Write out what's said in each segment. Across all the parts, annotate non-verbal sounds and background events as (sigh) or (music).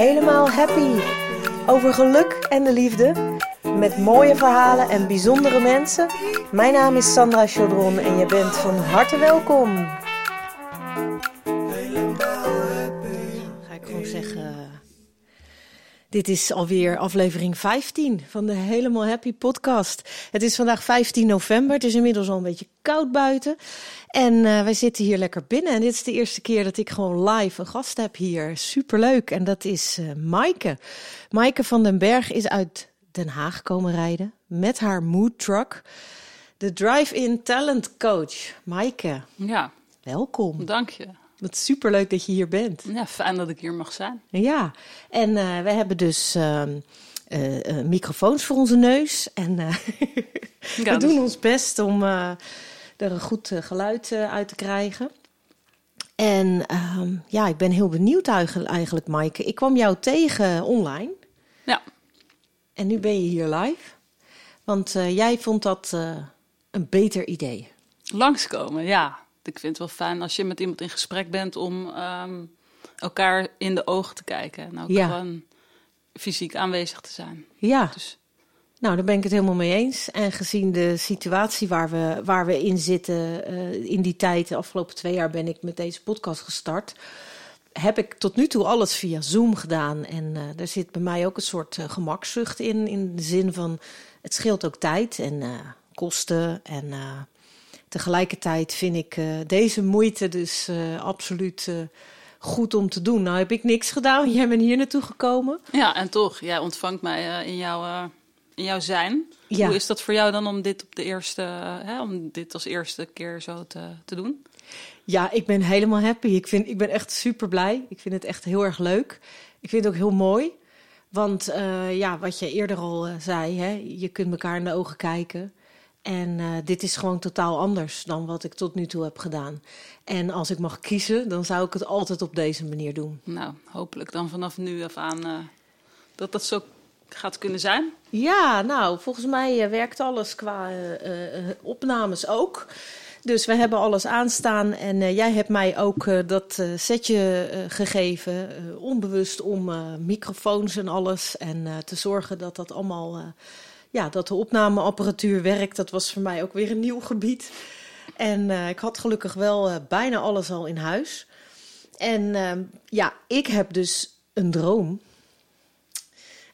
helemaal happy. Over geluk en de liefde. Met mooie verhalen en bijzondere mensen. Mijn naam is Sandra Chaudron en je bent van harte welkom. Dit is alweer aflevering 15 van de Helemaal Happy podcast. Het is vandaag 15 november. Het is inmiddels al een beetje koud buiten. En uh, wij zitten hier lekker binnen. En dit is de eerste keer dat ik gewoon live een gast heb hier. Superleuk. En dat is uh, Maaike. Maaike van den Berg is uit Den Haag komen rijden met haar mood truck. De Drive-In Talent Coach. Maaike. Ja. Welkom. Dank je. Wat superleuk dat je hier bent. Ja, fijn dat ik hier mag zijn. Ja, en uh, we hebben dus uh, uh, microfoons voor onze neus. En (laughs) we dus... doen ons best om er een goed geluid uit te krijgen. En ehm, ja, ik ben heel benieuwd eigenlijk, Maaike. Ik kwam jou tegen online. Ja. En nu ben je hier live. Want jij vond dat een beter idee. Langskomen, ja ik vind het wel fijn als je met iemand in gesprek bent om um, elkaar in de ogen te kijken. En ook ja. gewoon fysiek aanwezig te zijn. Ja. Dus. Nou, daar ben ik het helemaal mee eens. En gezien de situatie waar we, waar we in zitten, uh, in die tijd, de afgelopen twee jaar ben ik met deze podcast gestart. Heb ik tot nu toe alles via Zoom gedaan. En uh, er zit bij mij ook een soort uh, gemakzucht in. In de zin van het scheelt ook tijd en kosten. En tegelijkertijd vind ik uh, deze moeite dus uh, absoluut uh, goed om te doen. Nou heb ik niks gedaan, (laughs) jij bent hier naartoe gekomen. Ja, en toch, jij ontvangt mij in, jouw, in jouw zijn. Ja. Hoe is dat voor jou dan om dit, op de eerste, hè, om dit als eerste keer zo te, te doen? Ja, ik ben helemaal happy. Ik, vind, ik ben echt super blij. Ik vind het echt heel erg leuk. Ik vind het ook heel mooi. Want ja, wat je eerder al zei, hè, je kunt elkaar in de ogen kijken. En uh, dit is gewoon totaal anders dan wat ik tot nu toe heb gedaan. En als ik mag kiezen, dan zou ik het altijd op deze manier doen. Nou, hopelijk dan vanaf nu af aan uh, dat dat zo gaat kunnen zijn. Ja, nou, volgens mij uh, werkt alles qua opnames ook. Dus we hebben alles aanstaan en jij hebt mij ook dat setje gegeven, onbewust om microfoons en alles. En te zorgen dat dat allemaal ja, dat de opnameapparatuur werkt, dat was voor mij ook weer een nieuw gebied. En uh, ik had gelukkig wel uh, bijna alles al in huis. En uh, ja, ik heb dus een droom.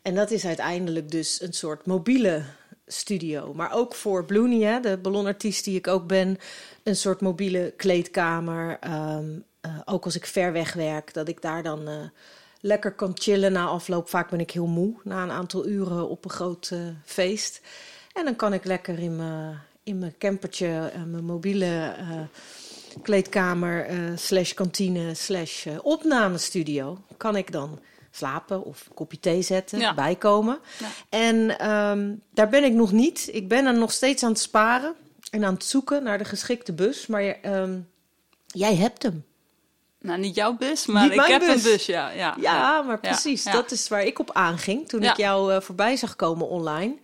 En dat is uiteindelijk dus een soort mobiele studio. Maar ook voor Bloenie, de ballonartiest die ik ook ben, een soort mobiele kleedkamer. Um, ook als ik ver weg werk, dat ik daar dan lekker kan chillen na afloop. Vaak ben ik heel moe na een aantal uren op een groot uh, feest. En dan kan ik lekker in mijn, in mijn campertje, uh, mijn mobiele uh, kleedkamer, slash kantine, slash opnamestudio, kan ik dan slapen of een kopje thee zetten, ja. bijkomen. Ja. En um, daar ben ik nog niet. Ik ben er nog steeds aan het sparen en aan het zoeken naar de geschikte bus. Maar um, jij hebt hem. Nou, niet jouw bus, maar ik heb bus. een bus, ja. Ja, ja maar precies. Ja, dat is waar ik op aanging toen ik jou uh, voorbij zag komen online.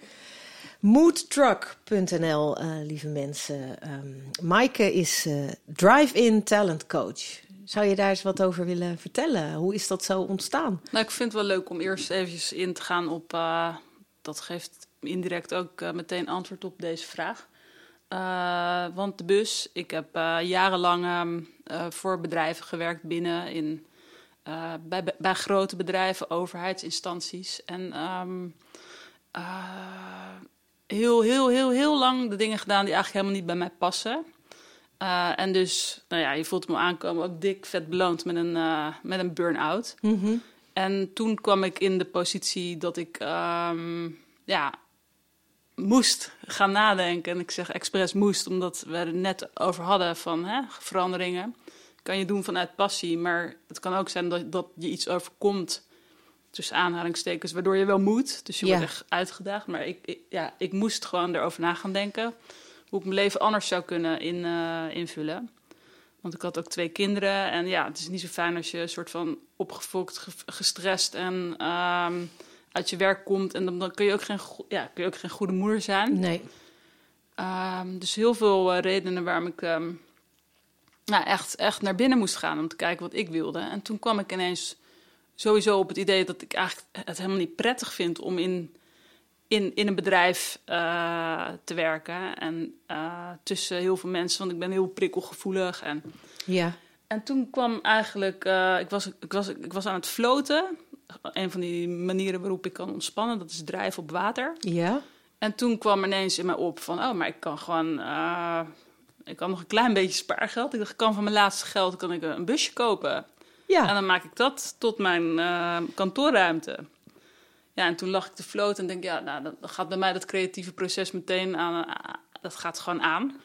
Moodtruck.nl, uh, lieve mensen. Um, Maaike is uh, drive-in talent coach. Zou je daar eens wat over willen vertellen? Hoe is dat zo ontstaan? Nou, ik vind het wel leuk om eerst even in te gaan op... dat geeft indirect ook meteen antwoord op deze vraag. Uh, want de bus, ik heb uh, jarenlang uh, voor bedrijven gewerkt binnen in, bij, bij grote bedrijven, overheidsinstanties. En um, heel, heel, heel, heel lang de dingen gedaan die eigenlijk helemaal niet bij mij passen. en dus, nou ja, je voelt me aankomen, ook dik vet beloond met een, met een burn-out. Mm -hmm. En toen kwam ik in de positie dat ik um, ja, moest gaan nadenken. En ik zeg expres moest, omdat we er net over hadden van hè, veranderingen. Kan je doen vanuit passie, maar het kan ook zijn dat, dat je iets overkomt, tussen aanhalingstekens, waardoor je wel moet. Dus je wordt echt uitgedaagd. Maar ik, ja, ik moest gewoon erover na gaan denken hoe ik mijn leven anders zou kunnen in, uh, invullen. Want ik had ook twee kinderen. En ja, het is niet zo fijn als je een soort van opgefokt, gestrest en... Uh, uit je werk komt. En dan, dan kun, je ook geen, ja, kun je ook geen goede moeder zijn. Nee. Um, dus heel veel uh, redenen waarom ik um, nou, echt, echt naar binnen moest gaan om te kijken wat ik wilde. En toen kwam ik ineens sowieso op het idee dat ik eigenlijk het helemaal niet prettig vind om in, in, in een bedrijf uh, te werken. En uh, tussen heel veel mensen, want ik ben heel prikkelgevoelig. En, ja. en toen kwam eigenlijk, ik, was, ik, was, ik was aan het floten. Een van die manieren waarop ik kan ontspannen, dat is drijven op water. Ja. En toen kwam ineens in mij op van, oh, maar ik kan gewoon, uh, ik kan nog een klein beetje spaargeld. Ik dacht, ik kan van mijn laatste geld kan ik een busje kopen. Ja. En dan maak ik dat tot mijn uh, kantoorruimte. Ja, en toen lag ik te floten en denk, ja, nou, dan gaat bij mij dat creatieve proces meteen aan, dat gaat gewoon aan.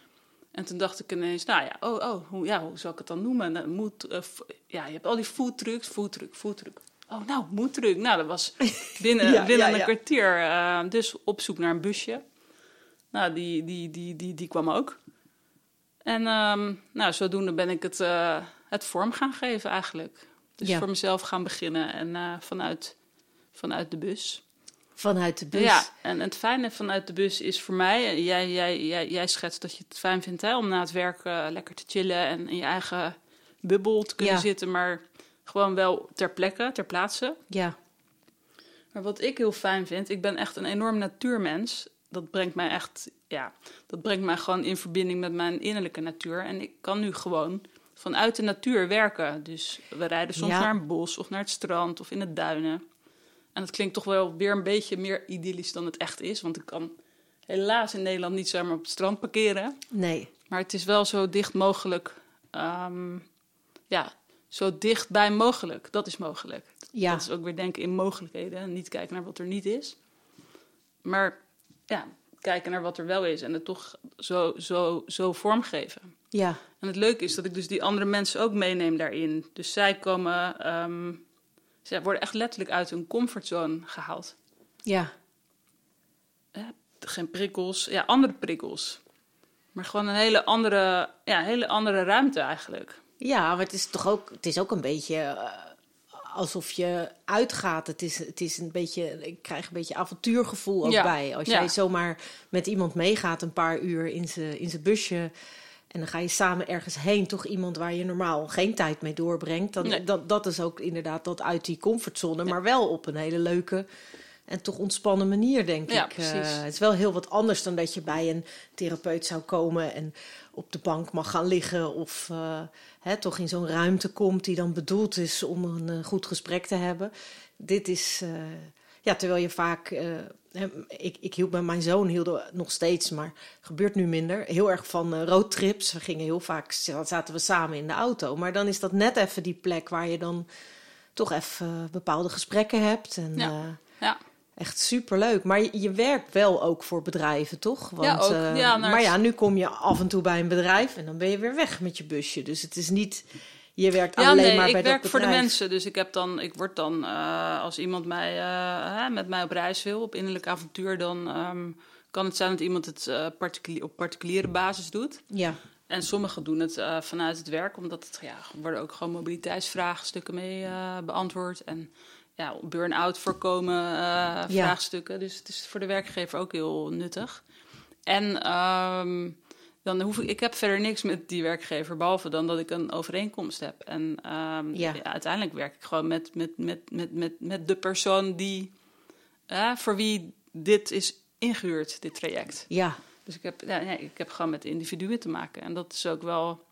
En toen dacht ik ineens, nou ja, oh, oh, hoe, ja, hoe zal ik het dan noemen? Moet, ja, je hebt al die foodtrucks, foodtruck, foodtruck. Oh, nou, moedruk. Nou, dat was (laughs) binnen, ja, binnen ja, ja. een kwartier. Uh, dus op zoek naar een busje. Nou, die, die, die, die, die kwam ook. En um, nou, zodoende ben ik het, uh, het vorm gaan geven eigenlijk. Dus voor mezelf gaan beginnen en uh, vanuit, vanuit de bus. Vanuit de bus? Ja, en het fijne vanuit de bus is voor mij... Jij, jij, jij, jij schetst dat je het fijn vindt hè, om na het werk lekker te chillen... en in je eigen bubbel te kunnen zitten, maar gewoon wel ter plekke, ter plaatse. Ja. Maar wat ik heel fijn vind, ik ben echt een enorm natuurmens. Dat brengt mij echt, ja, dat brengt mij gewoon in verbinding met mijn innerlijke natuur. En ik kan nu gewoon vanuit de natuur werken. Dus we rijden soms ja. naar een bos of naar het strand of in de duinen. En dat klinkt toch wel weer een beetje meer idyllisch dan het echt is. Want ik kan helaas in Nederland niet zomaar op het strand parkeren. Nee. Maar het is wel zo dicht mogelijk um, ja, zo dichtbij mogelijk. Dat is mogelijk. Ja. Dat is ook weer denken in mogelijkheden en niet kijken naar wat er niet is. Maar ja, kijken naar wat er wel is en het toch zo, zo, zo vormgeven. Ja. En het leuke is dat ik dus die andere mensen ook meeneem daarin. Dus zij komen, um, zij worden echt letterlijk uit hun comfortzone gehaald. Ja. Geen prikkels, ja, andere prikkels. Maar gewoon een hele andere, ja, hele andere ruimte eigenlijk. Ja, maar het is toch ook, het is ook een beetje uh, alsof je uitgaat. Het is, het is een beetje, ik krijg een beetje avontuurgevoel ook Ja, bij. Als jij zomaar met iemand meegaat een paar uur in zijn in busje. En dan ga je samen ergens heen, toch iemand waar je normaal geen tijd mee doorbrengt. Dan, Nee. dat, dat is ook inderdaad dat uit die comfortzone, maar wel op een hele leuke en toch ontspannen manier, denk Ja, ik. precies. Eh, het is wel heel wat anders dan dat je bij een therapeut zou komen en op de bank mag gaan liggen. Of eh, hè, toch in zo'n ruimte komt die dan bedoeld is om een eh, goed gesprek te hebben. Dit is, ja, terwijl je vaak. ik, ik hield bij mijn zoon hielden we nog steeds, maar gebeurt nu minder. Heel erg van roadtrips. We gingen heel vaak, zaten we samen in de auto. Maar dan is dat net even die plek waar je dan toch even bepaalde gesprekken hebt. En, Ja. Ja. Echt superleuk. Maar je, je werkt wel ook voor bedrijven, toch? Want, Ja, ook. eh, Ja, nou, maar ja, nu kom je af en toe bij een bedrijf en dan ben je weer weg met je busje. Dus het is niet, je werkt Ja, alleen nee, maar ik bij werk dat voor de bedrijf. mensen. Dus ik, heb dan, ik word dan, eh, als iemand mij, eh, hè, met mij op reis wil, op innerlijk avontuur, dan ehm, kan het zijn dat iemand het op particuliere basis doet. Ja, En sommigen doen het vanuit het werk, omdat het, ja, worden ook gewoon mobiliteitsvraagstukken mee beantwoord. En ja, burn-out voorkomen eh, vraagstukken. Dus het is voor de werkgever ook heel nuttig. En ehm, dan hoef ik, ik heb verder niks met die werkgever, behalve dan dat ik een overeenkomst heb. En ehm, Ja. ja, uiteindelijk werk ik gewoon met, met, met, met, met, met de persoon die, eh, voor wie dit is ingehuurd, dit traject. ja, Dus ik heb, ja, nee, ik heb gewoon met individuen te maken. En dat is ook wel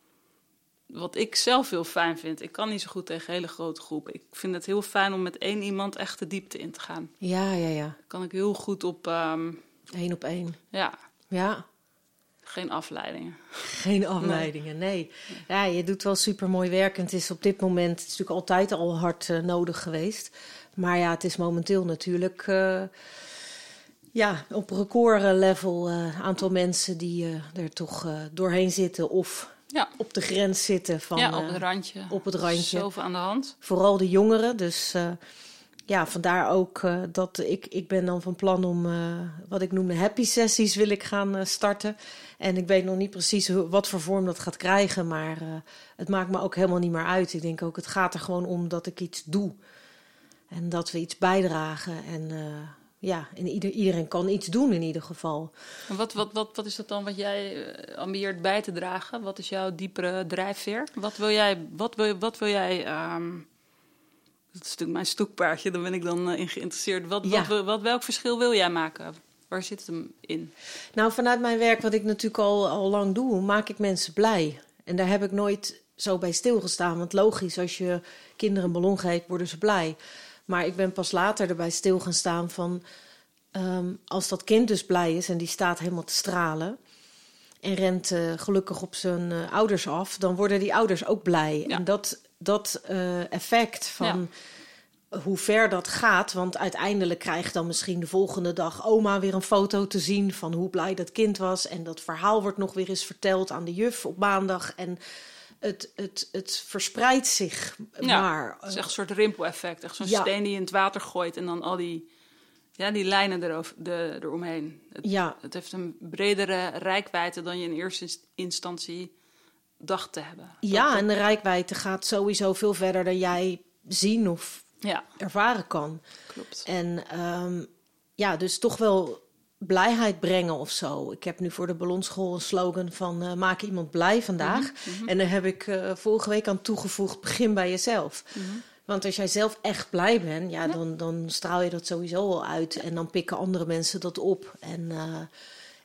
wat ik zelf heel fijn vind. Ik kan niet zo goed tegen hele grote groepen. Ik vind het heel fijn om met één iemand echt de diepte in te gaan. ja, ja, ja. Daar kan ik heel goed op, ehm, Eén op één. ja, Ja, geen afleidingen. geen afleidingen, nee. Ja, je doet wel super mooi werk. En het is op dit moment, het is natuurlijk altijd al hard eh, nodig geweest. Maar ja, het is momenteel natuurlijk... eh, ja, op recordlevel eh aantal mensen die er toch doorheen zitten of Ja, op de grens zitten van ja op eh, het randje. op het randje. Zoveel aan de hand. vooral de jongeren. Dus eh, ja, vandaar ook eh, dat ik, ik ben dan van plan om eh, wat ik noem de happy sessies wil ik gaan eh, starten. En ik weet nog niet precies hoe, wat voor vorm dat gaat krijgen, maar eh, het maakt me ook helemaal niet meer uit. Ik denk ook, het gaat er gewoon om dat ik iets doe. En dat we iets bijdragen. En eh, ja, en ieder, iedereen kan iets doen in ieder geval. Wat, wat, wat, wat is dat dan wat jij eh, ambieert bij te dragen? Wat is jouw diepere drijfveer? Wat wil jij, wat wil, wat wil jij ehm, Dat is natuurlijk mijn stokpaardje, daar ben ik dan eh, in geïnteresseerd. Wat, Ja. wat, wat, welk verschil wil jij maken? Waar zit het hem in? Nou, vanuit mijn werk, wat ik natuurlijk al, al lang doe, maak ik mensen blij. En daar heb ik nooit zo bij stilgestaan. Want logisch, als je kinderen een ballon geeft, worden ze blij. Maar ik ben pas later erbij stil gaan staan van... ehm, als dat kind dus blij is en die staat helemaal te stralen... en rent eh, gelukkig op zijn eh, ouders af... dan worden die ouders ook blij. Ja. En dat, dat eh, effect van hoe ver dat gaat. Want uiteindelijk krijgt dan misschien de volgende dag oma weer een foto te zien van hoe blij dat kind was. En dat verhaal wordt nog weer eens verteld aan de juf op maandag. En het, het, het verspreidt zich Ja, maar. Het is echt een soort rimpel-effect. Echt zo'n Ja. steen die je in het water gooit en dan al die, ja, die lijnen erover, de, eromheen. Het, Ja, het heeft een bredere rijkwijde dan je in eerste inst- instantie dacht te hebben. ja, Dat- en de rijkwijde gaat sowieso veel verder dan jij zien of ja, ervaren kan. klopt. En ehm, ja, dus toch wel blijheid brengen of zo. Ik heb nu voor de ballonschool een slogan van eh, maak iemand blij vandaag. En daar heb ik eh, vorige week aan toegevoegd, begin bij jezelf. Want als jij zelf echt blij bent, ja, Dan, dan straal je dat sowieso al uit. En dan pikken andere mensen dat op. En eh,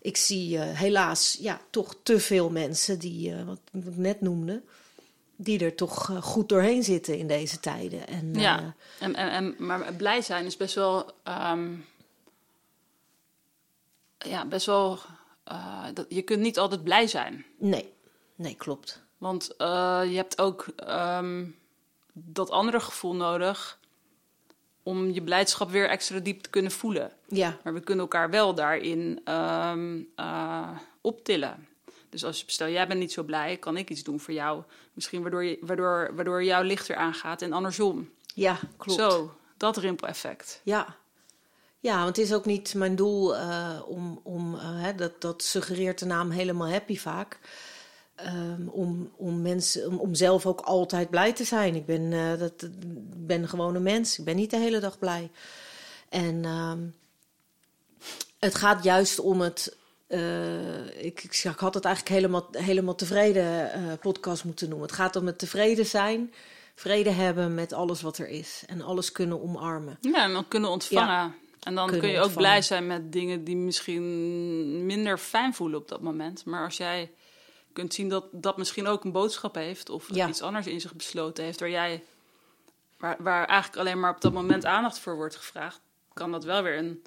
ik zie helaas ja, toch te veel mensen die, eh, wat ik net noemde... die er toch goed doorheen zitten in deze tijden. En, Ja, en, en, en, maar blij zijn is best wel. ehm, ja, best wel. eh, dat, je kunt niet altijd blij zijn. nee, nee, klopt. Want eh, je hebt ook ehm, dat andere gevoel nodig. om je blijdschap weer extra diep te kunnen voelen. Ja, Maar we kunnen elkaar wel daarin ehm, eh, optillen. Dus als stel jij bent niet zo blij, kan ik iets doen voor jou. Misschien waardoor, je, waardoor, waardoor jouw licht weer aangaat en andersom. ja, klopt. Zo, dat rimpeleffect. Ja. Ja, want het is ook niet mijn doel eh, om, om eh, hè, dat, dat suggereert de naam helemaal happy vaak. Ehm, om, om, mensen, om, om zelf ook altijd blij te zijn. Ik ben, eh, dat, ben gewoon een mens. Ik ben niet de hele dag blij. En ehm, het gaat juist om het. ik, ik, ik had het eigenlijk helemaal, helemaal tevreden podcast moeten noemen. Het gaat om het tevreden zijn, vrede hebben met alles wat er is en alles kunnen omarmen. Ja, en dan kunnen ontvangen. En dan kun je ook ontvangen. blij zijn met dingen die misschien minder fijn voelen op dat moment. Maar als jij kunt zien dat dat misschien ook een boodschap heeft of Ja. iets anders in zich besloten heeft, waar jij waar, waar eigenlijk alleen maar op dat moment aandacht voor wordt gevraagd, kan dat wel weer een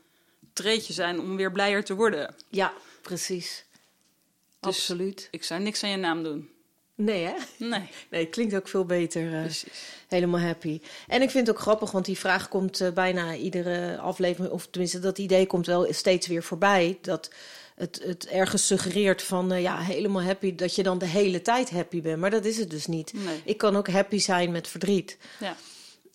treetje zijn om weer blijer te worden. Ja, precies. Dus- Absoluut. Ik zou niks aan je naam doen. Nee, hè? Nee, (laughs) Nee, klinkt ook veel beter. eh, helemaal happy. En ik vind het ook grappig, want die vraag komt eh, bijna iedere aflevering, of tenminste dat idee komt wel steeds weer voorbij. Dat het, het ergens suggereert van eh, ja, helemaal happy, dat je dan de hele tijd happy bent. Maar dat is het dus niet. Nee. Ik kan ook happy zijn met verdriet. Ja.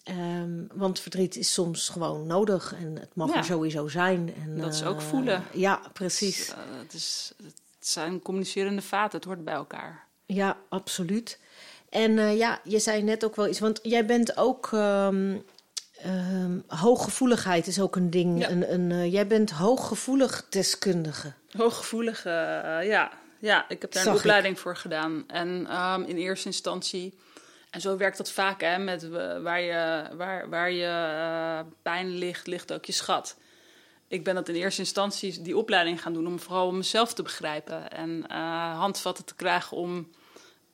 Ehm, want verdriet is soms gewoon nodig en het mag Ja. er sowieso zijn. En, Dat is ook voelen. Ja, precies. Dus, het, is, het zijn communicerende vaten, het hoort bij elkaar. Ja, absoluut. En eh, ja, je zei net ook wel iets, want jij bent ook. ehm, ehm, hooggevoeligheid is ook een ding. Ja. Een, een, eh, jij bent hooggevoelig deskundige. Hooggevoelig, eh, ja. ja, ik heb daar Zag een ik. opleiding voor gedaan. En ehm, in eerste instantie, en zo werkt dat vaak, hè, met waar je, waar, waar je pijn ligt, ligt ook je schat. Ik ben dat in eerste instantie die opleiding gaan doen om vooral om mezelf te begrijpen en handvatten te krijgen om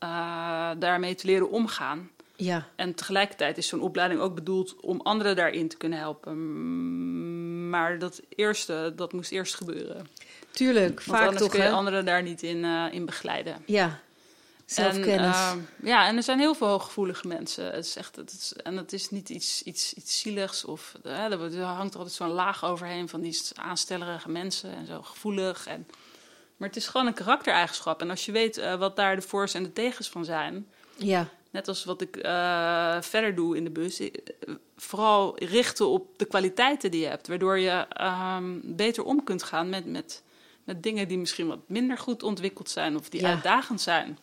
eh, daarmee te leren omgaan. Ja, En tegelijkertijd is zo'n opleiding ook bedoeld om anderen daarin te kunnen helpen. Mm, Maar dat eerste, dat moest eerst gebeuren. tuurlijk. Want vaak anders toch, kun je anderen daar niet in, eh, in begeleiden. Ja, zelfkennis. En, eh, ja, en er zijn heel veel hooggevoelige mensen. Het is echt, het is, en het is niet iets, iets, iets zieligs. Of, er er hangt er altijd zo'n laag overheen van die aanstellerige mensen en zo gevoelig. En, maar het is gewoon een karaktereigenschap. En als je weet eh, wat daar de voor's en de tegens van zijn... ja, Net als wat ik eh, verder doe in de bus. eh, Vooral richten op de kwaliteiten die je hebt. Waardoor je ehm, beter om kunt gaan met, met, met dingen die misschien wat minder goed ontwikkeld zijn. Of die Ja. uitdagend zijn.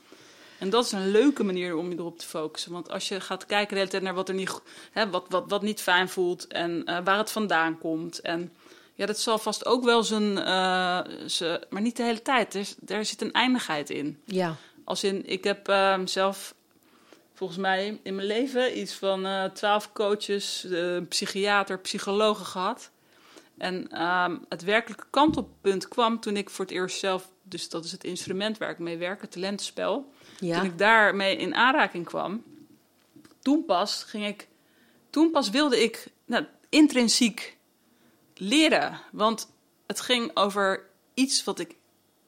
En dat is een leuke manier om je erop te focussen. Want als je gaat kijken de hele tijd naar wat er niet, hè, wat, wat, wat niet fijn voelt. En waar het vandaan komt. En ja, dat zal vast ook wel zijn... eh, ze- maar niet de hele tijd. Er, er zit een eindigheid in. ja, Als in, ik heb ehm, zelf volgens mij in mijn leven iets van eh, twaalf coaches, uh, psychiater, psychologen gehad. En ehm, het werkelijke kantelpunt kwam toen ik voor het eerst zelf, dus dat is het instrument waar ik mee werk, het talentenspel. Ja. Toen ik daarmee in aanraking kwam, toen pas ging ik, toen pas wilde ik nou, intrinsiek leren. Want het ging over iets wat, ik,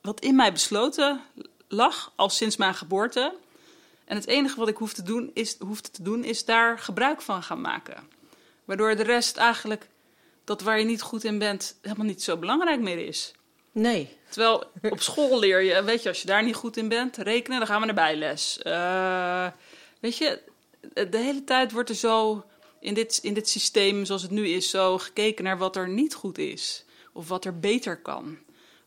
wat in mij besloten lag al sinds mijn geboorte. En het enige wat ik hoefde te doen is, hoefde te doen, is daar gebruik van gaan maken. Waardoor de rest eigenlijk, dat waar je niet goed in bent, helemaal niet zo belangrijk meer is. Nee. Terwijl op school leer je, weet je, als je daar niet goed in bent, rekenen, dan gaan we naar bijles. Uh, weet je, de hele tijd wordt er zo in dit, in dit systeem zoals het nu is, zo gekeken naar wat er niet goed is. Of wat er beter kan.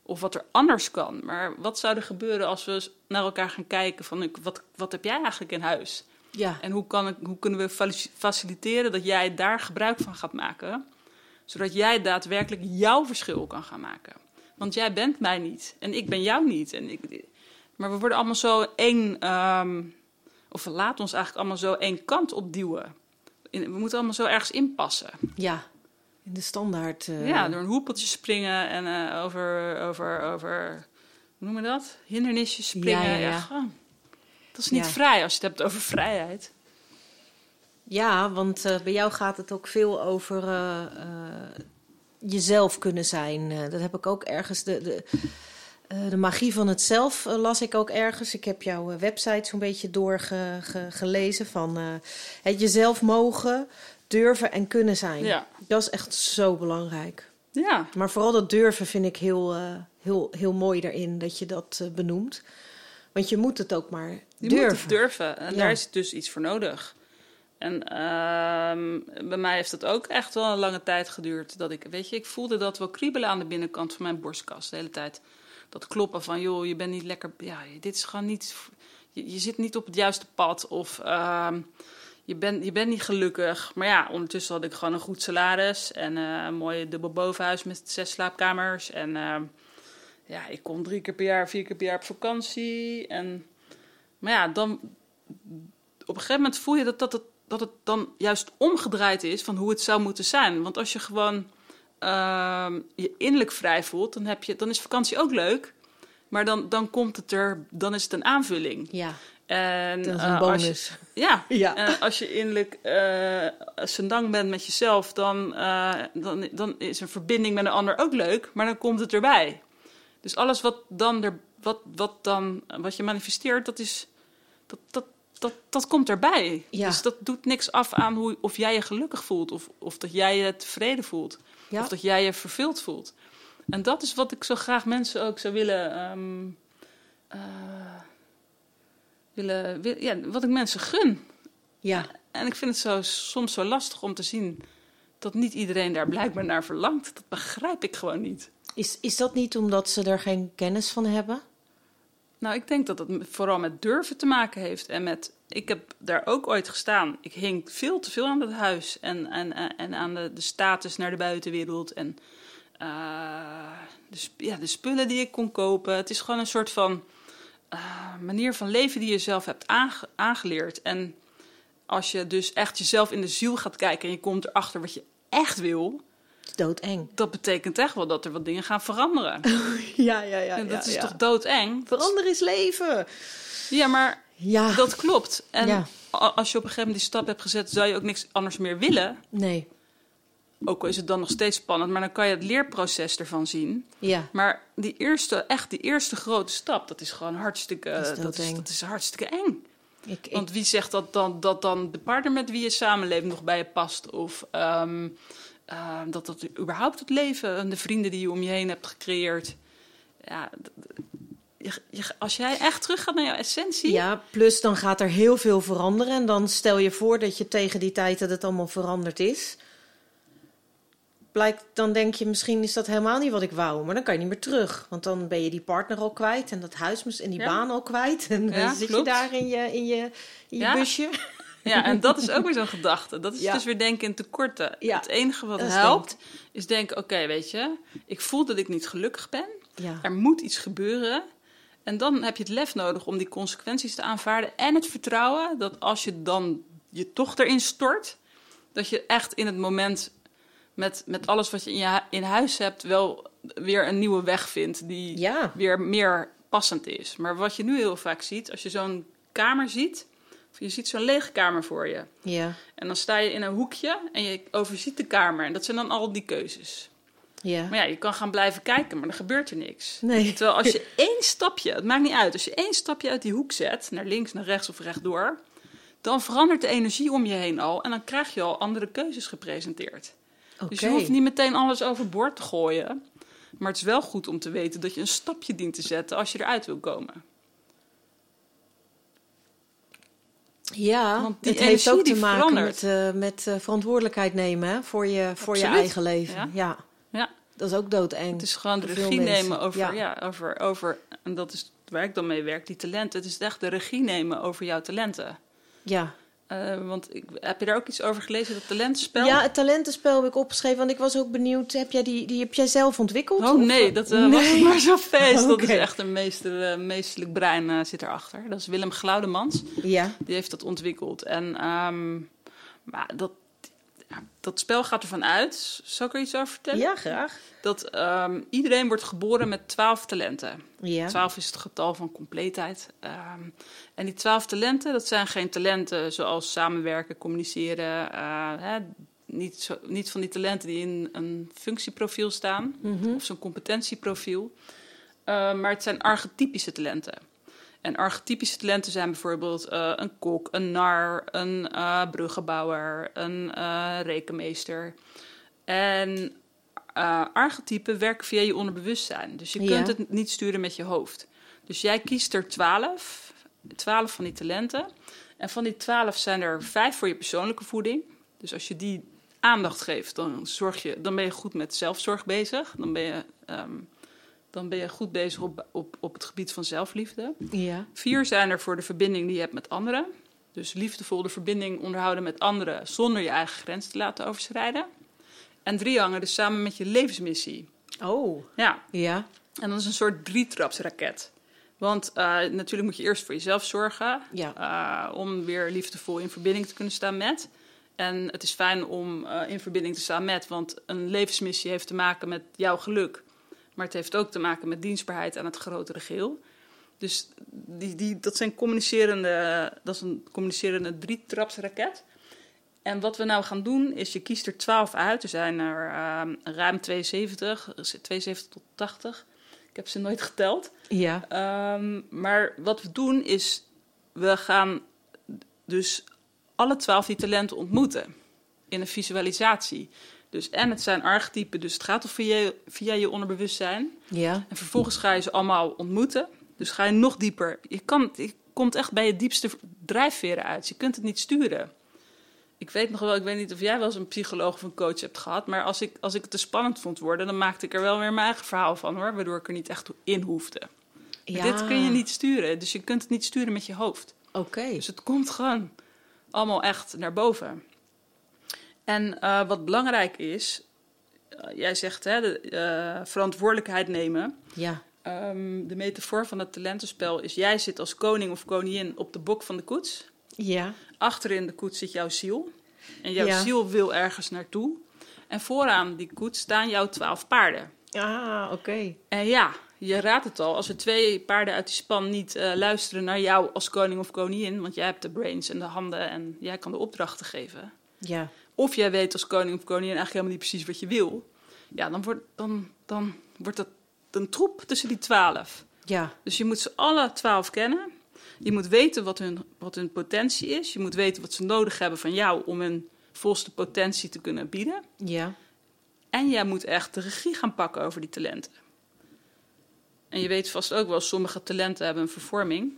Of wat er anders kan. Maar wat zou er gebeuren als we naar elkaar gaan kijken van wat, wat heb jij eigenlijk in huis? Ja. En hoe, kan ik, hoe kunnen we faciliteren dat jij daar gebruik van gaat maken? Zodat jij daadwerkelijk jouw verschil kan gaan maken. Want jij bent mij niet en ik ben jou niet. En ik, maar we worden allemaal zo één, um, of we laten ons eigenlijk allemaal zo één kant opduwen. We moeten allemaal zo ergens inpassen. Ja, in de standaard. Uh... Ja, door een hoepeltje springen en uh, over, over, over, hoe noem je dat? Hindernisjes springen. Ja, ja, ja. ja. Dat is niet vrij als je het hebt over vrijheid. Ja, want uh, bij jou gaat het ook veel over jezelf kunnen zijn. dat heb ik ook ergens. De, de, de magie van het zelf las ik ook ergens. Ik heb jouw website zo'n beetje doorgelezen. van het jezelf mogen, durven en kunnen zijn. Ja. Dat is echt zo belangrijk. Ja. Maar vooral dat durven vind ik heel, heel, heel mooi daarin dat je dat benoemt. Want je moet het ook maar je durven. moet het durven. En ja. daar is dus iets voor nodig. En uh, bij mij heeft dat ook echt wel een lange tijd geduurd. Dat ik, weet je, ik voelde dat wel kriebelen aan de binnenkant van mijn borstkas de hele tijd. Dat kloppen van, joh, je bent niet lekker... Ja, dit is gewoon niet... Je, zit niet op het juiste pad. Of ehm, je bent, je bent niet gelukkig. Maar ja, ondertussen had ik gewoon een goed salaris. En uh, een mooi dubbel bovenhuis met zes slaapkamers. En uh, ja, ik kon drie keer per jaar, vier keer per jaar op vakantie. En, maar ja, dan... Op een gegeven moment voel je dat, dat, het, dat het dan juist omgedraaid is van hoe het zou moeten zijn. Want als je gewoon uh, je innerlijk vrij voelt, dan, heb je, dan is vakantie ook leuk. Maar dan, dan komt het er, dan is het een aanvulling. Ja. En, dat is een uh, bonus. Als je, ja, (laughs) ja. En als je innerlijk uh, bent met jezelf, dan, uh, dan, dan is een verbinding met een ander ook leuk, maar dan komt het erbij. Dus alles wat, dan er, wat, wat, dan, wat je manifesteert, dat, is, dat, dat, dat, dat komt erbij. Ja. Dus dat doet niks af aan hoe, of jij je gelukkig voelt, of, of dat jij je tevreden voelt, ja. of dat jij je vervuld voelt. En dat is wat ik zo graag mensen ook zou willen. Um, willen, wil, ja, wat ik mensen gun. Ja. En ik vind het zo, soms zo lastig om te zien dat niet iedereen daar blijkbaar naar verlangt. Dat begrijp ik gewoon niet. Is, is dat niet omdat ze er geen kennis van hebben? Nou, ik denk dat het vooral met durven te maken heeft. En met, ik heb daar ook ooit gestaan. Ik hing veel te veel aan het huis en, en, en aan de, de status naar de buitenwereld. En uh, de, ja, de spullen die ik kon kopen. Het is gewoon een soort van uh, manier van leven die je zelf hebt aange aangeleerd. En als je dus echt jezelf in de ziel gaat kijken en je komt erachter wat je echt wil. Doodeng. Dat betekent echt wel dat er wat dingen gaan veranderen. (laughs) ja, ja, ja. En dat ja, is ja. toch doodeng? Veranderen is leven. Ja, maar ja. dat klopt. En Ja. als je op een gegeven moment die stap hebt gezet, zou je ook niks anders meer willen. Nee. Ook al is het dan nog steeds spannend, maar dan kan je het leerproces ervan zien. Ja. Maar die eerste, echt die eerste grote stap, dat is gewoon hartstikke, Dat is dat is, dat is hartstikke eng. Ik, ik, Want wie zegt dat dan, dat dan de partner met wie je samenleeft nog bij je past? Of ehm, ehm, dat dat überhaupt het leven en de vrienden die je om je heen hebt gecreëerd. Ja, als jij echt terug gaat naar jouw essentie. ja, plus dan gaat er heel veel veranderen. En dan stel je voor dat je tegen die tijd dat het allemaal veranderd is. Blijkt, dan denk je misschien is dat helemaal niet wat ik wou. Maar dan kan je niet meer terug. Want dan ben je die partner al kwijt. En dat huis en die Ja. baan al kwijt. En dan Ja, zit klopt. je daar in je, in je, in je Ja. busje. (laughs) Ja, en dat is ook weer zo'n gedachte. Dat is Ja. dus weer denken in tekorten. Ja, Het enige wat dat helpt, is denken: oké, weet je, ik voel dat ik niet gelukkig ben. Ja. Er moet iets gebeuren. En dan heb je het lef nodig om die consequenties te aanvaarden. En het vertrouwen dat als je dan je toch erin stort, dat je echt in het moment met, met alles wat je in, je in huis hebt, wel weer een nieuwe weg vindt die Ja. weer meer passend is. Maar wat je nu heel vaak ziet, als je zo'n kamer ziet, of je ziet zo'n lege kamer voor je. Ja. En dan sta je in een hoekje en je overziet de kamer. En dat zijn dan al die keuzes. Ja. Maar ja, je kan gaan blijven kijken, maar er gebeurt er niks. Nee. Terwijl als je één stapje, het maakt niet uit, als je één stapje uit die hoek zet, naar links, naar rechts of rechtdoor, dan verandert de energie om je heen al en dan krijg je al andere keuzes gepresenteerd. Dus je hoeft niet meteen alles overboord te gooien. Maar het is wel goed om te weten dat je een stapje dient te zetten als je eruit wil komen. Ja, Want die het heeft ook energie te maken verandert. met, eh, met eh, verantwoordelijkheid nemen hè, voor, je, voor je eigen leven. Ja. Ja. Dat is ook doodeng. het is gewoon de regie nemen over, Ja. ja. over, over, en dat is waar ik dan mee werk, die talenten. Het is echt de regie nemen over jouw talenten. Ja. Eh, want ik, heb je daar ook iets over gelezen, dat talentenspel? ja, het talentenspel heb ik opgeschreven, want ik was ook benieuwd. Heb jij die, die heb jij zelf ontwikkeld? Oh nee, dat was Nee. maar zo (laughs) feest. Dat is echt een meester, eh, meesterlijk brein zit erachter. Dat is Willem Glaudemans. Ja. Die heeft dat ontwikkeld. En ehm, maar dat, dat spel gaat ervan uit. Zal ik er iets over vertellen? ja, graag. Dat ehm, iedereen wordt geboren met twaalf talenten. Ja. 12 is het getal van compleetheid. Ehm, en die twaalf talenten, dat zijn geen talenten zoals samenwerken, communiceren. eh, hè, niet, zo, niet van die talenten die in een functieprofiel staan, Mhm. of zo'n competentieprofiel. Eh, maar het zijn archetypische talenten. En archetypische talenten zijn bijvoorbeeld eh, een kok, een nar, een eh bruggenbouwer, een eh, rekenmeester. En archetypen werken via je onderbewustzijn. Dus je Ja. kunt het niet sturen met je hoofd. Dus jij kiest er twaalf, twaalf van die talenten. En van die twaalf zijn er vijf voor je persoonlijke voeding. Dus als je die aandacht geeft, dan, zorg je, dan ben je goed met zelfzorg bezig. Dan ben je, ehm, dan ben je goed bezig op, op, op het gebied van zelfliefde. Ja. Vier zijn er voor de verbinding die je hebt met anderen. Dus liefdevol de verbinding onderhouden met anderen zonder je eigen grens te laten overschrijden. En drie hangen dus samen met je levensmissie. Oh. Ja, Ja. en dat is een soort drietrapsraket. Want eh, natuurlijk moet je eerst voor jezelf zorgen. Ja. eh, om weer liefdevol in verbinding te kunnen staan met. En het is fijn om eh, in verbinding te staan met. Want een levensmissie heeft te maken met jouw geluk. Maar het heeft ook te maken met dienstbaarheid aan het grotere geheel. Dus die, die, dat, zijn communicerende, dat is een communicerende drietrapsraket. En wat we nou gaan doen, is je kiest er 12 uit. Er zijn er ehm, ruim 72, 72 tot 80. Ik heb ze nooit geteld. Ja. Ehm, maar wat we doen is, we gaan dus alle 12 die talenten ontmoeten in een visualisatie. Dus en het zijn archetypen, dus het gaat al via, je- via je onderbewustzijn. Ja. En vervolgens ga je ze allemaal ontmoeten. Dus ga je nog dieper. Je, kan, je komt echt bij je diepste drijfveren uit. Je kunt het niet sturen. Ik weet nog wel, ik weet niet of jij wel eens een psycholoog of een coach hebt gehad. Maar als ik, als ik het te spannend vond worden, dan maakte ik er wel weer mijn eigen verhaal van hoor. Waardoor ik er niet echt in hoefde. Ja. Dit kun je niet sturen. Dus je kunt het niet sturen met je hoofd. Oké. Dus het komt gewoon allemaal echt naar boven. En eh, wat belangrijk is, eh, jij zegt hè, de, eh, verantwoordelijkheid nemen. Ja. Ehm, de metafoor van het talentenspel is: jij zit als koning of koningin op de bok van de koets. Ja. Achterin de koets zit jouw ziel. En jouw Ja. ziel wil ergens naartoe. En vooraan die koets staan jouw twaalf paarden. Ah, oké. En ja, je raadt het al. Als er twee paarden uit die span niet luisteren naar jou als koning of koningin, want jij hebt de brains en de handen en jij kan de opdrachten geven. Ja. Of jij weet als koning of koningin eigenlijk helemaal niet precies wat je wil. Ja, dan wordt, dan, dan wordt dat een troep tussen die twaalf. Ja. Dus je moet ze alle twaalf kennen. Je moet weten wat hun, wat hun potentie is. Je moet weten wat ze nodig hebben van jou om hun volste potentie te kunnen bieden. Ja. En jij moet echt de regie gaan pakken over die talenten. En je weet vast ook wel, sommige talenten hebben een vervorming.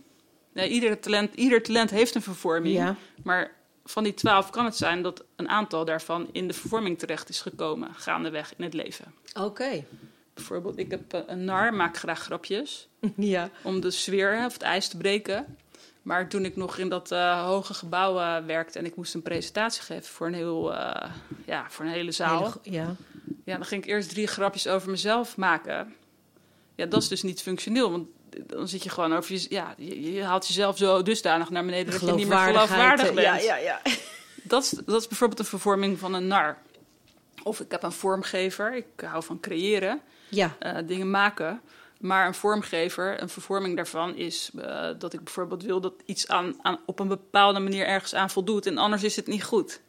Nee, ieder, talent, ieder talent heeft een vervorming. Ja. Maar van die twaalf kan het zijn dat een aantal daarvan in de vervorming terecht is gekomen, gaandeweg in het leven. Oké. Bijvoorbeeld, ik heb eh, een nar, maak graag grapjes (laughs) Ja. om de sfeer of het ijs te breken. Maar toen ik nog in dat eh, hoge gebouw eh, werkte en ik moest een presentatie geven voor een, heel, ja, voor een hele zaal. Ja. Ja, dan ging ik eerst drie grapjes over mezelf maken. Ja, dat is dus niet functioneel, want dan zit je gewoon over je, ja, je, je haalt jezelf zo dusdanig naar beneden dat je niet meer geloofwaardig eh, bent. Ja, ja, ja. Dat, is, dat is bijvoorbeeld een vervorming van een nar. Of ik heb een vormgever, ik hou van creëren, Ja, eh, dingen maken. Maar een vormgever, een vervorming daarvan is eh, dat ik bijvoorbeeld wil dat iets aan, aan, op een bepaalde manier ergens aan voldoet en anders is het niet goed.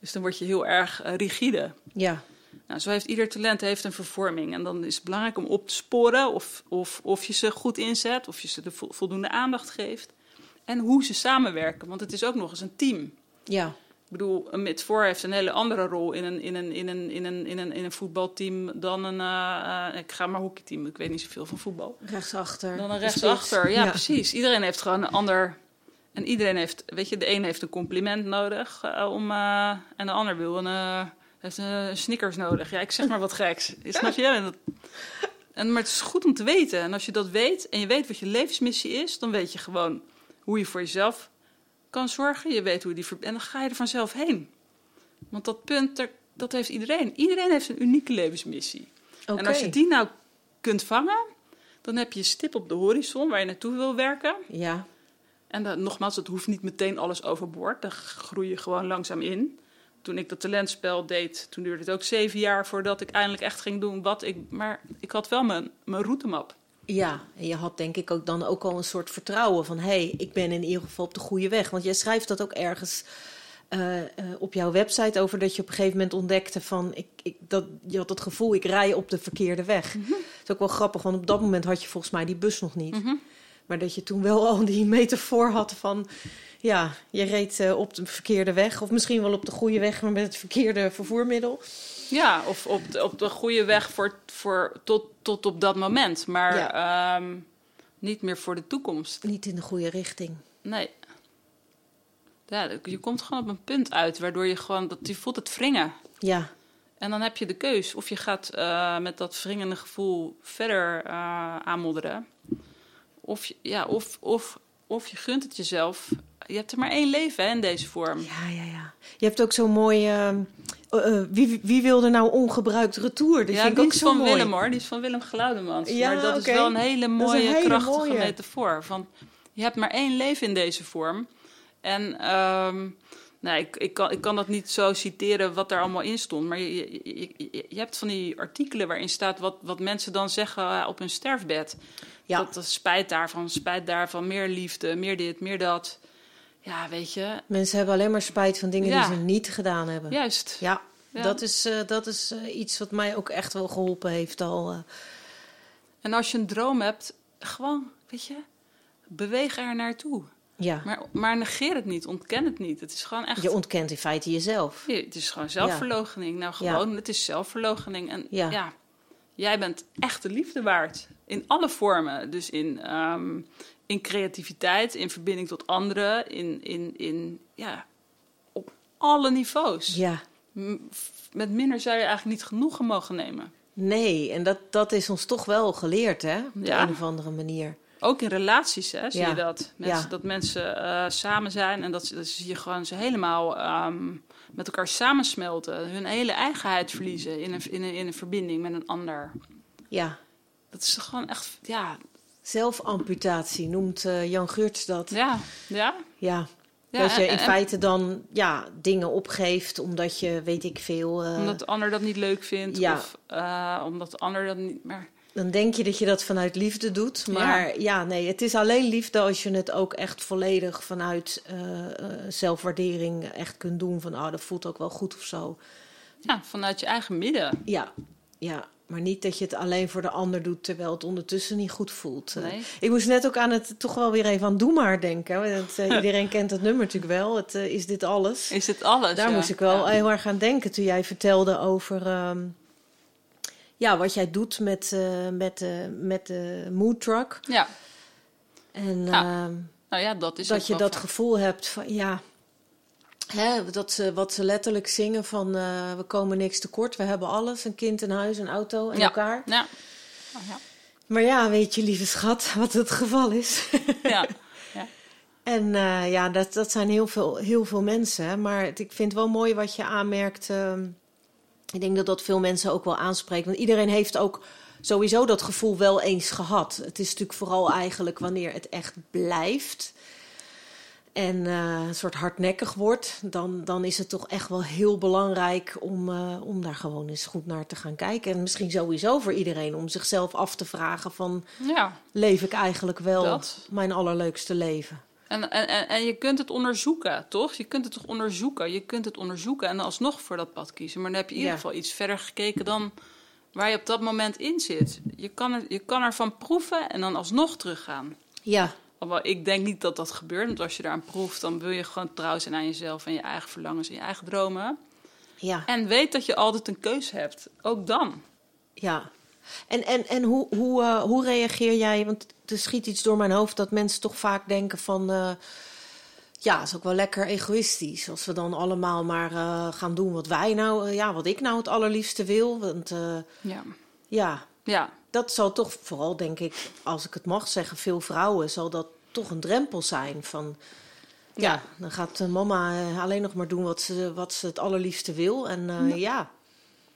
Dus dan word je heel erg rigide. ja. Nou, zo heeft ieder talent heeft een vervorming. En dan is het belangrijk om op te sporen of, of, of je ze goed inzet, of je ze de vo- voldoende aandacht geeft. En hoe ze samenwerken, want het is ook nog eens een team. ja. Ik bedoel, een mid voor heeft een hele andere rol in een, in een, in een, in een, in een, in een voetbalteam dan een. eh, eh, ik ga maar hockeyteam, ik weet niet zoveel van voetbal. Rechtsachter. Dan een rechtsachter. spits. Ja, precies. Iedereen heeft gewoon een ander. En iedereen heeft, weet je, de een heeft een compliment nodig eh, om. en de ander wil een. Eh, heeft een Snickers nodig. Ja, ik zeg maar wat geks. (laughs) Snap je? En dat, en, maar het is goed om te weten. En als je dat weet en je weet wat je levensmissie is, dan weet je gewoon hoe je voor jezelf kan zorgen. Je weet hoe je die. En dan ga je er vanzelf heen. Want dat punt, er- dat heeft iedereen. Iedereen heeft een unieke levensmissie. Oké. En als je die nou kunt vangen, dan heb je een stip op de horizon waar je naartoe wil werken. Ja, En dan, nogmaals, het hoeft niet meteen alles overboord. Daar groei je gewoon langzaam in. Toen ik dat talentspel deed, toen duurde het ook zeven jaar voordat ik eindelijk echt ging doen wat ik. Maar ik had wel mijn, mijn routemap. ja. En je had denk ik ook dan ook al een soort vertrouwen van... hé, hey, ik ben in ieder geval op de goede weg. Want jij schrijft dat ook ergens eh, eh, op jouw website over... dat je op een gegeven moment ontdekte van... Ik, ik, dat, je had het gevoel, ik rij op de verkeerde weg. Mhm. Dat is ook wel grappig, want op dat moment had je volgens mij die bus nog niet. Maar dat je toen wel al die metafoor had van... ja, je reed eh, op de verkeerde weg. Of misschien wel op de goede weg, maar met het verkeerde vervoermiddel. Ja, of op de, op de goede weg voor, voor, tot, tot op dat moment. Maar ehm, niet meer voor de toekomst. Niet in de goede richting. Nee. Ja, je komt gewoon op een punt uit waardoor je gewoon. Dat, je voelt het wringen. Ja, En dan heb je de keus. Of je gaat eh, met dat wringende gevoel verder eh, aanmodderen. Of, ja, of, of, of je gunt het jezelf. Je hebt er maar één leven hè, in deze vorm. ja, ja, ja. Je hebt ook zo'n mooi... eh, eh, eh, wie, wie wil er nou ongebruikt retour? Dat ja, vind ik ook is zo van mooi. Willem hoor. Die is van Willem Glaudemans. Ja, maar dat is wel een hele een mooie, hele krachtige mooie. metafoor. Van, je hebt maar één leven in deze vorm. En ehm, nou, ik, ik, kan, ik kan dat niet zo citeren wat daar allemaal in stond. Maar je, je, je, je- je hebt van die artikelen waarin staat wat, wat mensen dan zeggen eh, op hun sterfbed. Ja. Dat, dat spijt daarvan, spijt daarvan, meer liefde, meer dit, meer dat. Ja, weet je, Mensen hebben alleen maar spijt van dingen Ja. die ze niet gedaan hebben. juist. Ja, Ja. dat is, eh, dat is eh, iets wat mij ook echt wel geholpen heeft al. eh. En als je een droom hebt, gewoon, weet je, beweeg er naartoe. ja, Maar, maar negeer het niet, ontken het niet. Het is gewoon echt. je ontkent in feite jezelf. Ja, het is gewoon zelfverloochening. Nou, gewoon, het is zelfverloochening. En ja. Ja. jij bent echt de liefde waard. In alle vormen. Dus in, ehm, in creativiteit, in verbinding tot anderen, in, in, in ja, op alle niveaus. Ja, Met minder zou je eigenlijk niet genoegen mogen nemen. nee, en dat, dat is ons toch wel geleerd, hè? Op Ja. een of andere manier. Ook in relaties hè, zie Ja. je dat. Mensen, Ja. Dat mensen eh, samen zijn en dat, ze- dat zie je gewoon ze helemaal ehm, met elkaar samensmelten. Hun hele eigenheid verliezen in een, in, een, in een verbinding met een ander. Ja, Dat is gewoon echt, ja, zelfamputatie noemt eh, Jan Geurts dat. ja, ja. Ja, Ja, dat je in en- feite dan ja, dingen opgeeft omdat je, weet ik veel... eh, Omdat de ander dat niet leuk vindt. Ja. Of eh, omdat de ander dat niet... Maar Dan denk je dat je dat vanuit liefde doet. Maar ja, nee, het is alleen liefde als je het ook echt volledig vanuit zelfwaardering echt kunt doen. Van, oh, dat voelt ook wel goed of zo. ja, vanuit je eigen midden. Ja, ja. Maar niet dat je het alleen voor de ander doet terwijl het ondertussen niet goed voelt. Eh, Nee. Ik moest net ook aan het toch wel weer even aan Doe maar denken. Want, eh, (laughs) iedereen kent dat nummer natuurlijk wel. Het eh, is dit alles. Is het alles? Daar ja. moest ik wel Ja. heel erg aan denken toen jij vertelde over ehm, ja, wat jij doet met, met, de met de mood truck. Ja, En Ja, ehm, nou ja, dat is dat je dat gevoel hebt van ja, hè, dat ze, wat ze letterlijk zingen van eh, we komen niks tekort, we hebben alles, een kind, een huis, een auto en Ja. elkaar. Ja. Oh, ja. Maar ja, weet je lieve schat, (laughs) wat het geval is. ja. (laughs) ja. En eh, ja, dat, dat zijn heel veel, heel veel mensen. Maar het- ik vind het wel mooi wat je aanmerkt. ehm, ik denk dat dat veel mensen ook wel aanspreekt. Want iedereen heeft ook sowieso dat gevoel wel eens gehad. Het is natuurlijk vooral eigenlijk wanneer het echt blijft en uh, een soort hardnekkig wordt, dan, dan is het toch echt wel heel belangrijk om, uh, om daar gewoon eens goed naar te gaan kijken. En misschien sowieso voor iedereen om zichzelf af te vragen van, ja. leef ik eigenlijk wel dat. mijn allerleukste leven? En, en, en je kunt het onderzoeken, toch? Je kunt het toch onderzoeken? Je kunt het onderzoeken en alsnog voor dat pad kiezen. Maar dan heb je in ieder geval iets verder gekeken dan waar je op dat moment in zit. Je kan, er, je kan ervan proeven en dan alsnog teruggaan. Ja, ik denk niet dat dat gebeurt. Want als je eraan proeft, dan wil je gewoon trouw zijn aan jezelf en je eigen verlangens en je eigen dromen. Ja. En weet dat je altijd een keuze hebt. Ook dan. Ja. En, en, en hoe, hoe, uh, hoe reageer jij? Want er schiet iets door mijn hoofd dat mensen toch vaak denken van... Uh, ja, is ook wel lekker egoïstisch. Als we dan allemaal maar uh, gaan doen wat wij nou... ja, wat ik nou het allerliefste wil. Want ja. ja. Ja, dat zal toch vooral, denk ik, als ik het mag zeggen, veel vrouwen zal dat toch een drempel zijn van. Ja, dan gaat mama eh, alleen nog maar doen wat ze, wat ze het allerliefste wil. En uh, ja.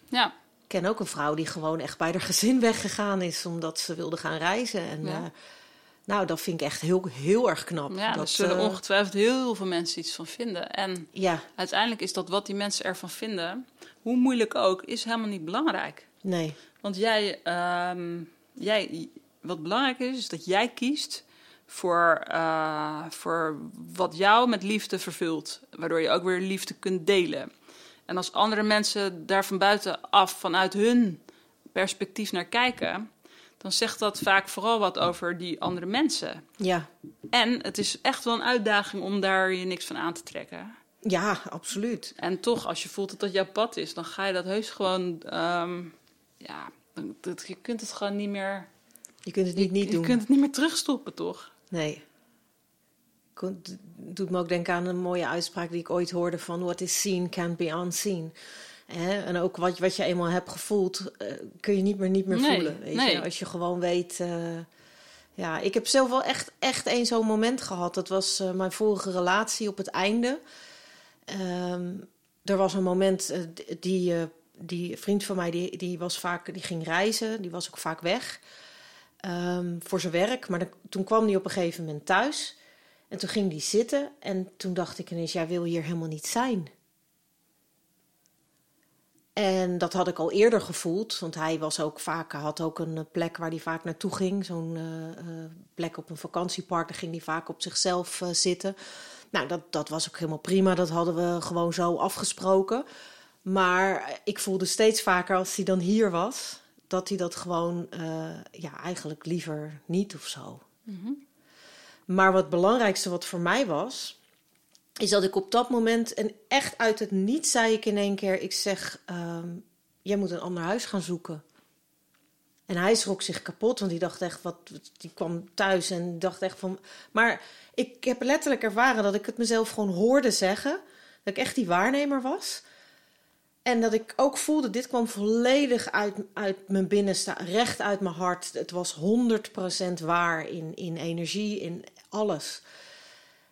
ja. Ik ken ook een vrouw die gewoon echt bij haar gezin (laughs) weggegaan is omdat ze wilde gaan reizen. En ja. uh, nou, dat vind ik echt heel, heel erg knap. Ja, dat, daar zullen ongetwijfeld heel veel mensen iets van vinden. En ja. uiteindelijk is dat wat die mensen ervan vinden, hoe moeilijk ook, is helemaal niet belangrijk. Nee. Want jij, um, jij, wat belangrijk is, is dat jij kiest voor, uh, voor wat jou met liefde vervult. Waardoor je ook weer liefde kunt delen. En als andere mensen daar van buitenaf vanuit hun perspectief naar kijken, dan zegt dat vaak vooral wat over die andere mensen. Ja. En het is echt wel een uitdaging om daar je niks van aan te trekken. Ja, absoluut. En toch, als je voelt dat dat jouw pad is, dan ga je dat heus gewoon um, ja, dat, je kunt het gewoon niet meer. Je kunt het niet je, niet doen. Je kunt het niet meer terugstoppen, toch? Nee. Het doet me ook denken aan een mooie uitspraak die ik ooit hoorde van what is seen can't be unseen. En ook wat, wat je eenmaal hebt gevoeld, uh, kun je niet meer, niet meer nee, voelen. Weet nee. je? Als je gewoon weet. Uh, ja, ik heb zelf wel echt, echt een zo'n moment gehad. Dat was uh, mijn vorige relatie op het einde. Um, er was een moment die die vriend van mij die, die, was vaak, die ging reizen, die was ook vaak weg um, voor zijn werk. Maar de, toen kwam hij op een gegeven moment thuis en toen ging hij zitten en toen dacht ik ineens, jij wil hier helemaal niet zijn. En dat had ik al eerder gevoeld, want hij was ook vaak, had ook een plek waar hij vaak naartoe ging. Zo'n uh, uh, plek op een vakantiepark, daar ging hij vaak op zichzelf zitten. Nou, dat, dat was ook helemaal prima, dat hadden we gewoon zo afgesproken. Maar ik voelde steeds vaker als hij dan hier was, dat hij dat gewoon uh, ja, eigenlijk liever niet of zo. Mm -hmm. Maar wat het belangrijkste wat voor mij was, is dat ik op dat moment, en echt uit het niet zei ik in één keer, ik zeg, um, jij moet een ander huis gaan zoeken. En hij schrok zich kapot, want die dacht echt, wat, die kwam thuis en dacht echt van. Maar ik heb letterlijk ervaren dat ik het mezelf gewoon hoorde zeggen, dat ik echt die waarnemer was. En dat ik ook voelde, dit kwam volledig uit, uit mijn binnenste, recht uit mijn hart. Het was 100% waar in, in energie, in alles.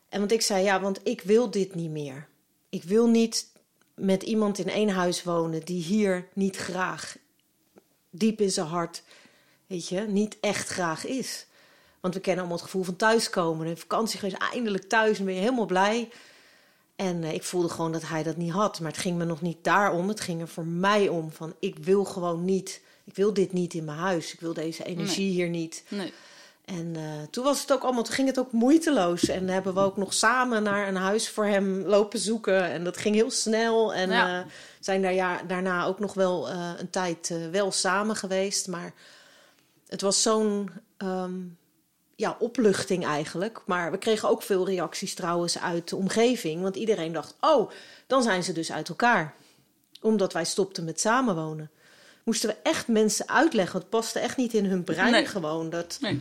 En want ik zei, ja, want ik wil dit niet meer. Ik wil niet met iemand in één huis wonen die hier niet graag, diep in zijn hart, weet je, niet echt graag is. Want we kennen allemaal het gevoel van thuiskomen. In vakantie geweest, eindelijk thuis en ben je helemaal blij. En uh, ik voelde gewoon dat hij dat niet had. Maar het ging me nog niet daarom. Het ging er voor mij om. Van ik wil gewoon niet. Ik wil dit niet in mijn huis. Ik wil deze energie nee. hier niet. Nee. En uh, toen was het ook allemaal, toen ging het ook moeiteloos. En hebben we ook nog samen naar een huis voor hem lopen zoeken. En dat ging heel snel. En ja. uh, zijn daar ja, daarna ook nog wel uh, een tijd wel samen geweest. Maar het was zo'n um, ja, opluchting eigenlijk. Maar we kregen ook veel reacties trouwens uit de omgeving. Want iedereen dacht, oh, dan zijn ze dus uit elkaar. Omdat wij stopten met samenwonen. Moesten we echt mensen uitleggen. Het paste echt niet in hun brein nee. gewoon. Dat, nee.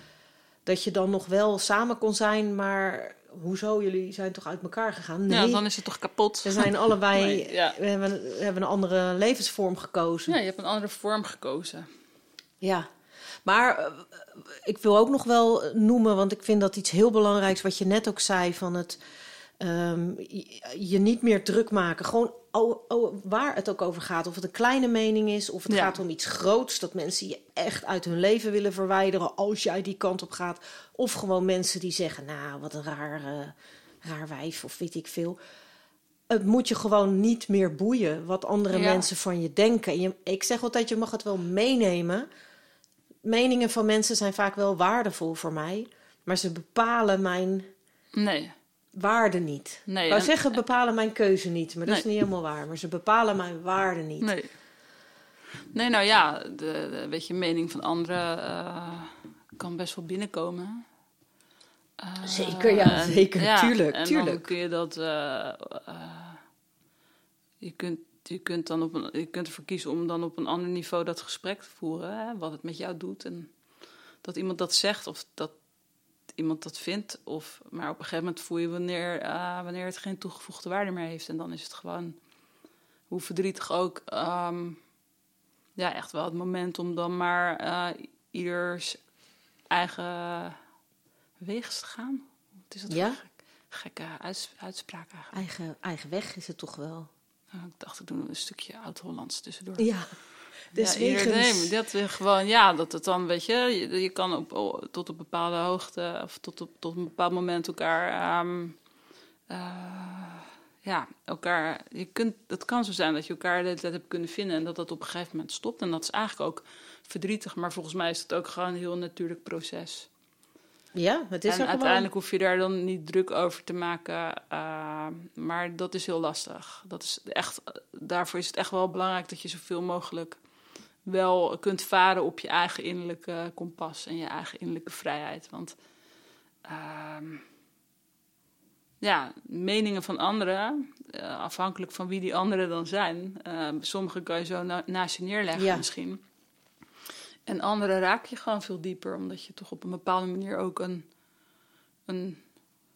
dat je dan nog wel samen kon zijn, maar hoezo? Jullie zijn toch uit elkaar gegaan? Nee. Ja, dan is het toch kapot. We zijn allebei, (laughs) nee, ja. we, hebben, we hebben een andere levensvorm gekozen. Ja, je hebt een andere vorm gekozen. Ja, maar uh, ik wil ook nog wel noemen, want ik vind dat iets heel belangrijks wat je net ook zei van het. Ehm, je, niet meer druk maken. Gewoon oh, oh, waar het ook over gaat. Of het een kleine mening is, of het gaat om iets groots. Dat mensen je echt uit hun leven willen verwijderen als jij die kant op gaat. Of gewoon mensen die zeggen, nou, wat een raar, uh, raar wijf of weet ik veel. Het moet je gewoon niet meer boeien wat andere mensen van je denken. Je, ik zeg altijd, je mag het wel meenemen. Meningen van mensen zijn vaak wel waardevol voor mij. Maar ze bepalen mijn... Nee waarde niet. Nee, ik wou zeggen, bepalen mijn keuze niet. Maar dat is niet helemaal waar. Maar ze bepalen mijn waarde niet. Nee. Nee, nou ja, de, de weet je, mening van anderen uh, kan best wel binnenkomen. Uh, zeker, ja, zeker. Ja, tuurlijk, en tuurlijk. dan kun je dat... Uh, je, kunt, je, kunt dan op een, je kunt ervoor kiezen om dan op een ander niveau dat gesprek te voeren. Hè, wat het met jou doet. En dat iemand dat zegt of dat iemand dat vindt. Of, maar op een gegeven moment voel je wanneer, uh, wanneer het geen toegevoegde waarde meer heeft. En dan is het gewoon, hoe verdrietig ook, um, ja, echt wel het moment om dan maar uh, ieders eigen weegs te gaan. Wat is dat ja? gekke uits uitspraak eigenlijk? Eigen, eigen weg is het toch wel. Nou, ik dacht, ik doe een stukje Oud-Hollands tussendoor. Ja. Dus ja, iedereen, dat gewoon, ja, dat het dan, weet je, je, je kan op, tot op bepaalde hoogte of tot op tot een bepaald moment elkaar, um, uh, ja, elkaar, je kunt, het kan zo zijn dat je elkaar de tijd hebt kunnen vinden en dat dat op een gegeven moment stopt. En dat is eigenlijk ook verdrietig, maar volgens mij is het ook gewoon een heel natuurlijk proces. Ja, het is en uiteindelijk hoef je daar dan niet druk over te maken. Uh, maar dat is heel lastig. Dat is echt, daarvoor is het echt wel belangrijk dat je zoveel mogelijk wel kunt varen op je eigen innerlijke kompas en je eigen innerlijke vrijheid. Want uh, ja, meningen van anderen, uh, afhankelijk van wie die anderen dan zijn, uh, sommige kan je zo na naast je neerleggen misschien. En andere raak je gewoon veel dieper, omdat je toch op een bepaalde manier ook een, een,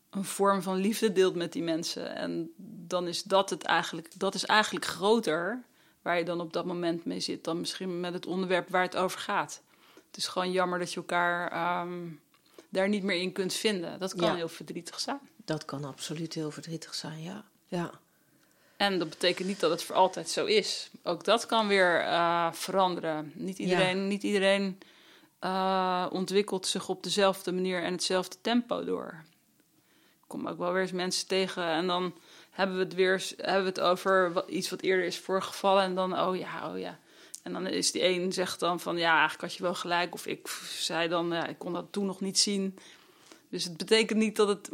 een vorm van liefde deelt met die mensen. En dan is dat het eigenlijk, dat is eigenlijk groter waar je dan op dat moment mee zit, dan misschien met het onderwerp waar het over gaat. Het is gewoon jammer dat je elkaar um, daar niet meer in kunt vinden. Dat kan heel verdrietig zijn. Dat kan absoluut heel verdrietig zijn, ja. ja. En dat betekent niet dat het voor altijd zo is. Ook dat kan weer uh, veranderen. Niet iedereen, niet iedereen uh, ontwikkelt zich op dezelfde manier en hetzelfde tempo door. Ik kom ook wel weer eens mensen tegen en dan hebben we het weer hebben we het over iets wat eerder is voorgevallen. En dan, oh ja, oh ja. En dan is die een zegt dan van ja, eigenlijk had je wel gelijk. Of ik zei dan, ja, ik kon dat toen nog niet zien. Dus het betekent niet dat het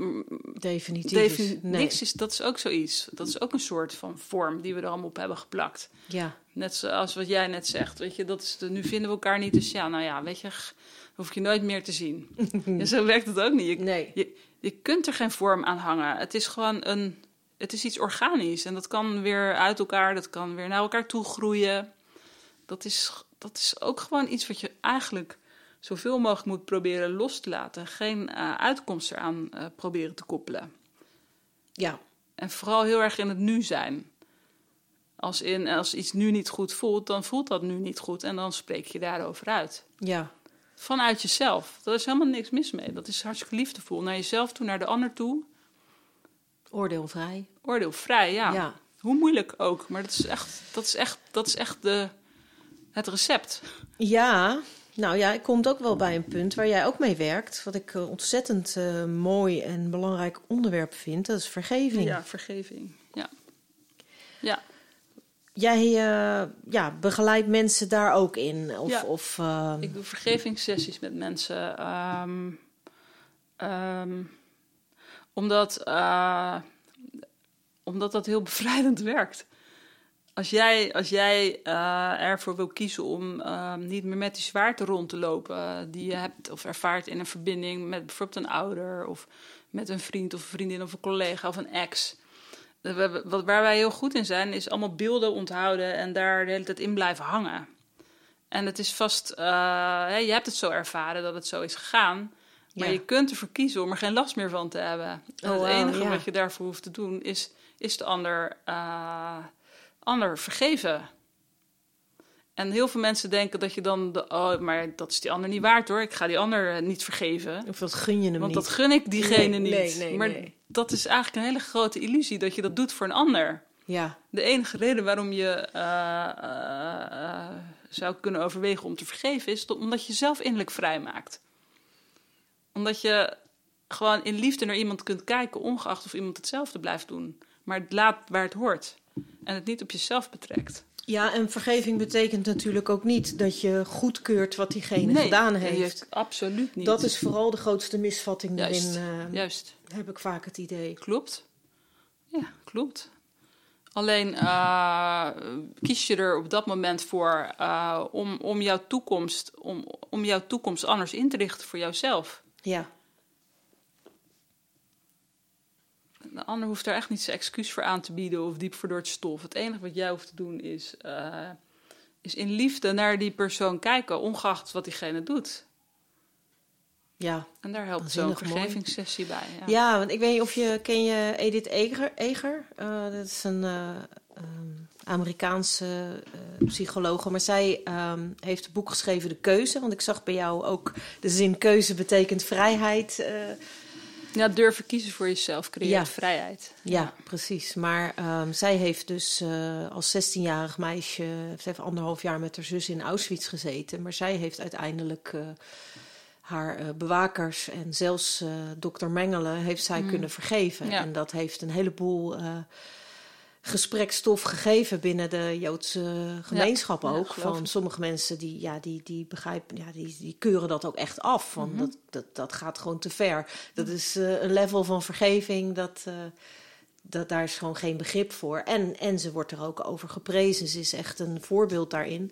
definitief is. Nee. niks is. Dat is ook zoiets. Dat is ook een soort van vorm die we er allemaal op hebben geplakt. Ja. Net zoals wat jij net zegt. Weet je, dat is de, nu vinden we elkaar niet. Dus ja, nou ja, weet je, hoef je nooit meer te zien. (laughs) en zo werkt het ook niet. Je, nee. Je, je kunt er geen vorm aan hangen. Het is gewoon een het is iets organisch en dat kan weer uit elkaar, dat kan weer naar elkaar toe groeien. Dat is, dat is ook gewoon iets wat je eigenlijk zoveel mogelijk moet proberen los te laten. Geen uh, uitkomst eraan uh, proberen te koppelen. Ja. En vooral heel erg in het nu zijn. Als, in, als iets nu niet goed voelt, dan voelt dat nu niet goed en dan spreek je daarover uit. Ja. Vanuit jezelf. Daar is helemaal niks mis mee. Dat is hartstikke liefdevol. Naar jezelf toe, naar de ander toe. Oordeelvrij. Oordeelvrij, ja. ja. Hoe moeilijk ook, maar dat is echt, dat is echt, dat is echt de, het recept. Ja, nou ja, ik kom ook wel bij een punt waar jij ook mee werkt. Wat ik uh, ontzettend uh, mooi en belangrijk onderwerp vind. Dat is vergeving. Ja, vergeving. Ja. Ja. Jij uh, ja, begeleidt mensen daar ook in? Of, ja. of, ik doe vergevingssessies met mensen. Um, um, omdat, omdat dat heel bevrijdend (laughs) werkt. Als jij, als jij uh, ervoor wil kiezen om uh, niet meer met die zwaarte rond te lopen die je hebt of ervaart in een verbinding met bijvoorbeeld een ouder of met een vriend of een vriendin of een collega of een ex. Wat, waar wij heel goed in zijn, is allemaal beelden onthouden en daar de hele tijd in blijven hangen. En het is vast, je hebt het zo ervaren dat het zo is gegaan. Maar je kunt ervoor kiezen om er geen last meer van te hebben. En oh, het enige wat je daarvoor hoeft te doen, is, is de ander, ander vergeven. En heel veel mensen denken dat je dan, de, oh, maar dat is die ander niet waard hoor. Ik ga die ander niet vergeven. Of dat gun je hem Want niet. dat gun ik diegene niet. Nee, nee, maar dat is eigenlijk een hele grote illusie dat je dat doet voor een ander. Ja. De enige reden waarom je eh, eh, eh, zou kunnen overwegen om te vergeven is omdat je zelf innerlijk vrij maakt. Omdat je gewoon in liefde naar iemand kunt kijken, ongeacht of iemand hetzelfde blijft doen. Maar het laat waar het hoort en het niet op jezelf betrekt. Ja, en vergeving betekent natuurlijk ook niet dat je goedkeurt wat diegene gedaan heeft. absoluut niet. Dat is vooral de grootste misvatting Juist, daarin, eh, Juist. heb ik vaak het idee. Klopt. Ja, klopt. Alleen eh, kies je er op dat moment voor eh, om, om, jouw toekomst, om, om jouw toekomst anders in te richten voor jouzelf. Ja. De ander hoeft daar echt niet zijn excuus voor aan te bieden of diep te stof. Het enige wat jij hoeft te doen is, eh, is in liefde naar die persoon kijken, ongeacht wat diegene doet. Ja. En daar helpt zo'n vergevingssessie bij. Ja. ja, want ik weet niet of je... Ken je Edith Eger? Eger? Eh, dat is een eh, Amerikaanse eh, psychologe. Maar zij ehm, heeft een boek geschreven, De Keuze. Want ik zag bij jou ook de zin keuze betekent vrijheid. Ja, durven kiezen voor jezelf creëert Ja. vrijheid. Ja, precies. Maar ehm, zij heeft dus eh, als 16-jarig meisje, ze heeft anderhalf jaar met haar zus in Auschwitz gezeten. Maar zij heeft uiteindelijk eh, haar eh, bewakers en zelfs dokter Mengele heeft zij kunnen vergeven. Mm. Ja. En dat heeft een heleboel gesprekstof gegeven binnen de Joodse gemeenschap Ja, ook. van sommige mensen die, ja, die, die begrijpen, ja, die, die keuren dat ook echt af. Van Mhm. dat, dat, dat gaat gewoon te ver. Dat is eh, een level van vergeving dat. eh, dat, daar is gewoon geen begrip voor. En, en ze wordt er ook over geprezen. Ze is echt een voorbeeld daarin.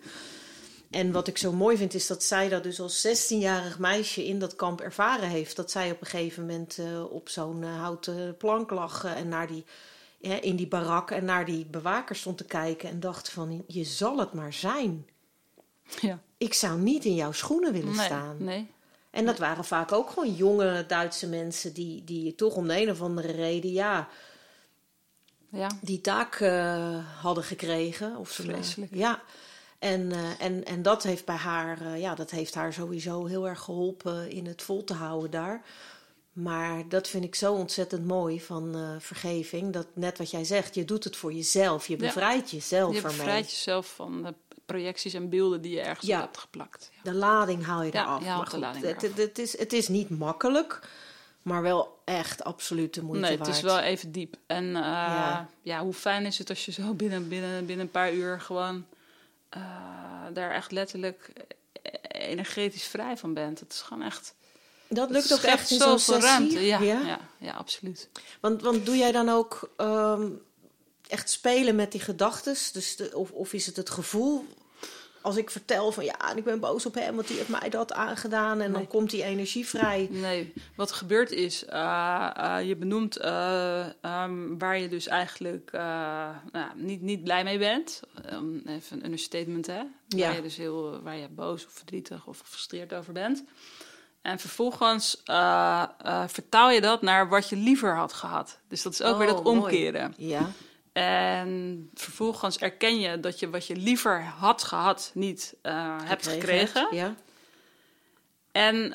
En wat ik zo mooi vind, is dat zij dat dus als 16-jarig meisje in dat kamp ervaren heeft. Dat zij op een gegeven moment eh, op zo'n houten plank lag en naar die, in die barak en naar die bewaker stond te kijken. En dacht van, je zal het maar zijn. Ja. Ik zou niet in jouw schoenen willen Nee, staan. nee. En dat waren vaak ook gewoon jonge Duitse mensen die, die toch om de een of andere reden, ja, Ja. die taak eh, hadden gekregen. Of Vreselijk. ja. En, eh, en, en dat heeft bij haar, eh, ja, dat heeft haar sowieso heel erg geholpen in het vol te houden daar. Maar dat vind ik zo ontzettend mooi van eh, vergeving. Dat net wat jij zegt, je doet het voor jezelf. Je Ja. bevrijdt jezelf Je ermee. bevrijdt jezelf van de projecties en beelden die je ergens Ja. op hebt geplakt. Ja. De lading haal je Ja, eraf. je maar de lading het, eraf. het, het is, het is niet makkelijk, maar wel echt absoluut de moeite Nee, waard. het is wel even diep. En eh, Ja. ja. hoe fijn is het als je zo binnen, binnen, binnen een paar uur gewoon eh, daar echt letterlijk eh, energetisch vrij van bent. Het is gewoon echt. Dat lukt ook echt in zo'n sessie. ruimte. Ja, ja? Ja, absoluut. Want, want doe jij dan ook ehm, echt spelen met die gedachten? Dus de, of, of is het het gevoel als ik vertel van ja, ik ben boos op hem, want die heeft mij dat aangedaan en dan komt die energie vrij. Nee, wat er gebeurt is, eh, eh, je benoemt eh, ehm, waar je dus eigenlijk nou, niet, niet blij mee bent. Um, even een understatement, hè? Ja. Waar je dus heel, waar je boos of verdrietig of gefrustreerd over bent. En vervolgens eh, eh, vertaal je dat naar wat je liever had gehad. Dus dat is ook weer Oh, dat mooi. omkeren. Ja, En vervolgens erken je dat je wat je liever had gehad niet eh, hebt gekregen. Ja. En,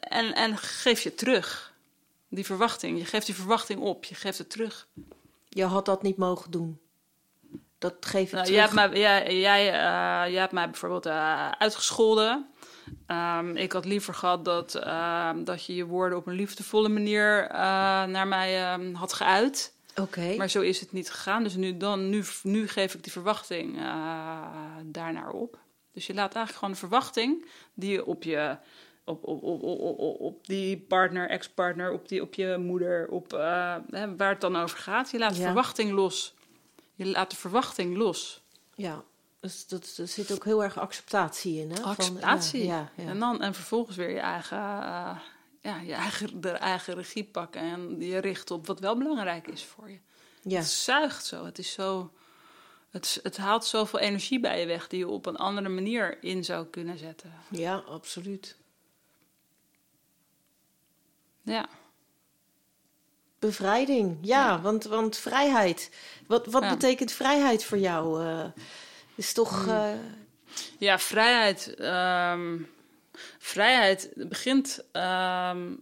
en, en geef je terug. Die verwachting. Je geeft die verwachting op. Je geeft het terug. Je had dat niet mogen doen. Dat geef ik Nou, terug. jij, hebt mij, jij, jij, jij hebt mij bijvoorbeeld uitgescholden. Ehm, ik had liever gehad dat, ehm, dat je je woorden op een liefdevolle manier eh, naar mij ehm, had geuit. Oké. Maar zo is het niet gegaan. Dus nu, dan, nu, nu geef ik die verwachting eh, daarnaar op. Dus je laat eigenlijk gewoon de verwachting die je op je. Op, op, op, op, op, die partner, ex-partner, op, die, op je moeder, op eh, hè, waar het dan over gaat. Je laat de Ja. verwachting los. Je laat de verwachting los. Ja, dus dat, er zit ook heel erg acceptatie in. Hè? Van, Acceptatie. ja, ja, ja. En, dan, en vervolgens weer je eigen, eh, ja, je eigen, (laughs) de eigen regie pakken. En je richten op wat wel belangrijk is voor je. ja. Het zuigt zo. Het is zo. Het, het haalt zoveel energie bij je weg die je op een andere manier in zou kunnen zetten. ja, absoluut. Ja. Bevrijding, ja, Want, want vrijheid. Wat, wat Ja. betekent vrijheid voor jou? eh is toch. Hmm. eh, Ja, vrijheid. ehm, vrijheid begint ehm,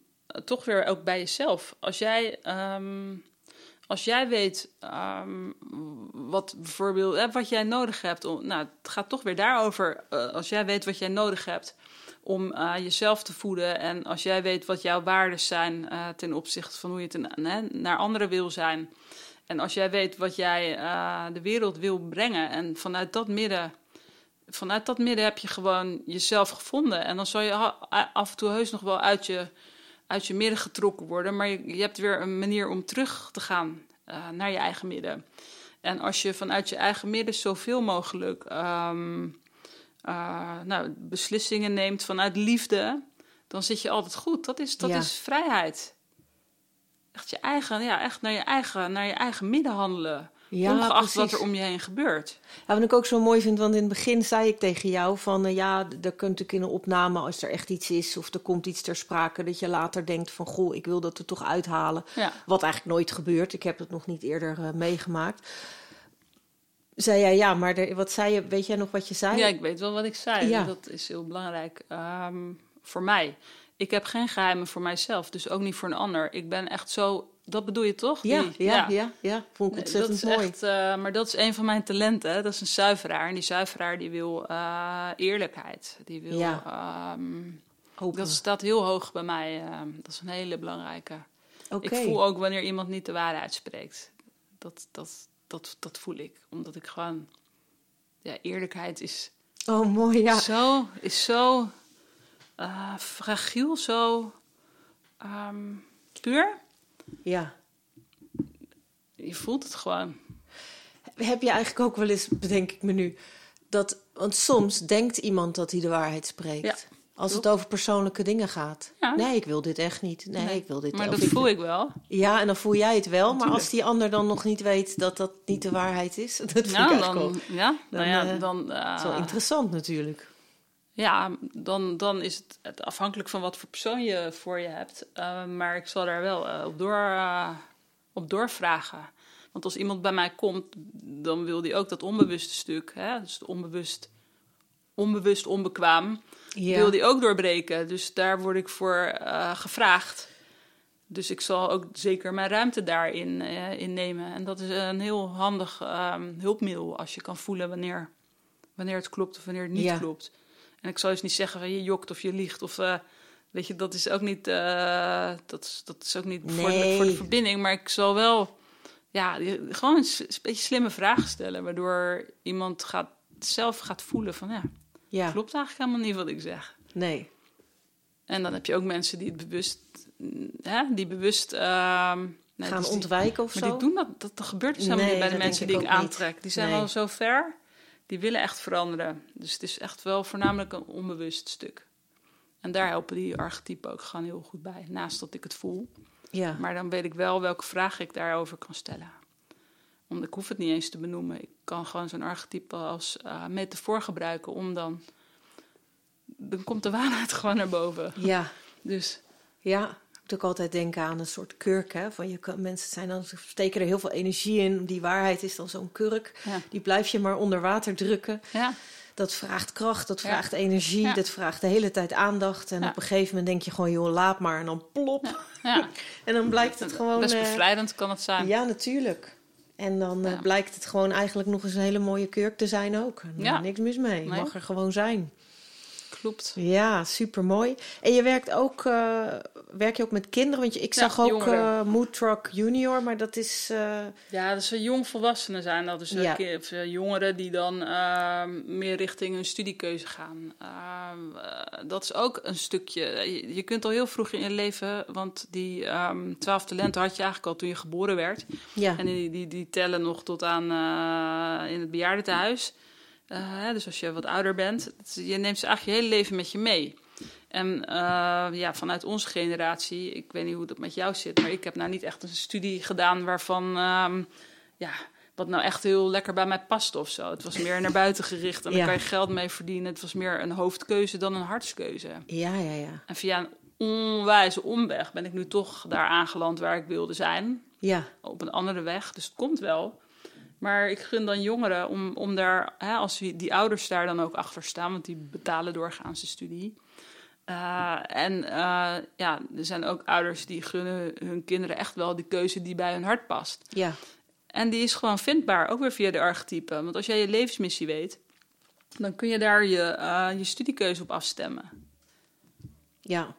toch weer ook bij jezelf. Als jij, ehm, als jij weet wat bijvoorbeeld eh, wat jij nodig hebt, om, nou, het gaat toch weer daarover. Uh, als jij weet wat jij nodig hebt om uh, jezelf te voeden en als jij weet wat jouw waarden zijn ten opzichte van hoe je ten, naar anderen wil zijn. En als jij weet wat jij de wereld wil brengen en vanuit dat midden vanuit dat midden heb je gewoon jezelf gevonden. En dan zal je af en toe heus nog wel uit je, uit je midden getrokken worden. Maar je, je hebt weer een manier om terug te gaan uh, naar je eigen midden. En als je vanuit je eigen midden zoveel mogelijk um, uh, nou, beslissingen neemt vanuit liefde, dan zit je altijd goed. Dat is, dat ja. is vrijheid. Echt je eigen, ja, echt naar je eigen, naar je eigen midden handelen. Ja, ongeacht precies. wat er om je heen gebeurt. Ja, wat ik ook zo mooi vind, want in het begin zei ik tegen jou van... Uh, ja, er kunt natuurlijk in een opname, als er echt iets is of er komt iets ter sprake... dat je later denkt van, goh, ik wil dat er toch uithalen. Ja. Wat eigenlijk nooit gebeurt. Ik heb het nog niet eerder uh, meegemaakt. Zei jij, ja, maar er, wat zei je, weet jij nog wat je zei? Ja, ik weet wel wat ik zei. Ja. Dat is heel belangrijk um, voor mij. Ik heb geen geheimen voor mijzelf, dus ook niet voor een ander. Ik ben echt zo dat bedoel je toch? Ja, Die, ja, ja, ja, ja. Vond ik ontzettend nee, mooi. Echt, uh, maar dat is een van mijn talenten. Dat is een zuiveraar. En die zuiveraar die wil uh, eerlijkheid. Die wil... Ja. Um, dat staat heel hoog bij mij. Uh, dat is een hele belangrijke. Okay. Ik voel ook wanneer iemand niet de waarheid spreekt. Dat, dat, dat, dat voel ik. Omdat ik gewoon... Ja, eerlijkheid is... Oh, mooi, ja. Zo, is zo uh, fragiel, zo um, puur. Ja. Je voelt het gewoon. Heb je eigenlijk ook wel eens, bedenk ik me nu, dat, want soms denkt iemand dat hij de waarheid spreekt. Ja. Als het over persoonlijke dingen gaat. Ja. Nee, ik wil dit echt niet. Nee, nee. ik wil dit Maar dat ik... voel ik wel. Ja, en dan voel jij het wel. Natuurlijk. Maar als die ander dan nog niet weet dat dat niet de waarheid is, (laughs) dat vind nou, ik dan, ook. Ja, dan, nou ja, uh, dan... Uh, is wel interessant natuurlijk. Ja, dan, dan is het, het, afhankelijk van wat voor persoon je voor je hebt. Uh, maar ik zal daar wel uh, op, door, uh, op doorvragen. Want als iemand bij mij komt, dan wil die ook dat onbewuste stuk, hè, dus onbewust, onbewust onbekwaam, ja. wil die ook doorbreken. Dus daar word ik voor gevraagd. Dus ik zal ook zeker mijn ruimte daarin in nemen. En dat is een heel handig um, hulpmiddel als je kan voelen wanneer, wanneer het klopt of wanneer het niet ja. klopt. En ik zal eens niet zeggen van je jokt of je liegt of uh, weet je, dat is ook niet, uh, dat, is, dat is ook niet nee. voor, de, verbinding. Maar ik zal wel, ja, gewoon een, een beetje slimme vragen stellen, waardoor iemand gaat, zelf gaat voelen van ja, ja. klopt eigenlijk helemaal niet wat ik zeg. Nee. En dan heb je ook mensen die het bewust, hè, die bewust uh, nee, gaan dus ontwijken of maar zo. die doen dat, dat, dat gebeurt dus helemaal nee, niet bij de mensen die ik aantrek. Niet. Die zijn nee. al zo ver die willen echt veranderen. Dus het is echt wel voornamelijk een onbewust stuk. En daar helpen die archetypen ook gewoon heel goed bij. Naast dat ik het voel. Ja. Maar dan weet ik wel welke vragen ik daarover kan stellen. Omdat ik hoef het niet eens te benoemen. Ik kan gewoon zo'n archetype als uh, metafoor gebruiken om dan... Dan komt de waarheid (laughs) gewoon naar boven. Ja. Dus... Ja, ook altijd denken aan een soort kurk. Hè? Van je kan, mensen zijn dan, steken er heel veel energie in. Die waarheid is dan zo'n kurk. Ja. Die blijf je maar onder water drukken. Ja. Dat vraagt kracht, dat vraagt ja. energie, ja. dat vraagt de hele tijd aandacht. En op een gegeven moment denk je gewoon, joh, laat maar. En dan plop. (laughs) en dan blijkt het gewoon... Best bevrijdend kan het zijn. Ja, natuurlijk. En dan uh, blijkt het gewoon eigenlijk nog eens een hele mooie kurk te zijn ook. En niks mis mee, nee. mag er gewoon zijn. Klopt. Ja, super mooi. En je werkt ook, uh, werk je ook met kinderen? Want je, ik zag ook uh, Mood Truck Junior, maar dat is. Uh... Ja, dat ze jongvolwassenen zijn. Dat is ja. jongeren die dan ehm, meer richting hun studiekeuze gaan. Ehm, dat is ook een stukje. Je, je, kunt al heel vroeg in je leven, want die um, twaalf talenten had je eigenlijk al toen je geboren werd. Ja. En die, die, die tellen nog tot aan in het bejaardentehuis. Dus als je wat ouder bent, je neemt ze eigenlijk je hele leven met je mee. En uh, ja, vanuit onze generatie, ik weet niet hoe dat met jou zit, maar ik heb nou niet echt een studie gedaan waarvan, um, ja, wat nou echt heel lekker bij mij past of zo. Het was meer naar buiten gericht en ja. daar kan je geld mee verdienen. Het was meer een hoofdkeuze dan een hartskeuze. Ja, ja, ja. En via een onwijze omweg ben ik nu toch daar aangeland waar ik wilde zijn. Ja. Op een andere weg, dus het komt wel. Maar ik gun dan jongeren om, om daar, hè, als die, die ouders daar dan ook achter staan, want die betalen doorgaans de studie, Uh, en uh, ja, er zijn ook ouders die gunnen hun kinderen echt wel de keuze die bij hun hart past. Ja. En die is gewoon vindbaar, ook weer via de archetypen. Want als jij je levensmissie weet, dan kun je daar je, uh, je studiekeuze op afstemmen. Ja.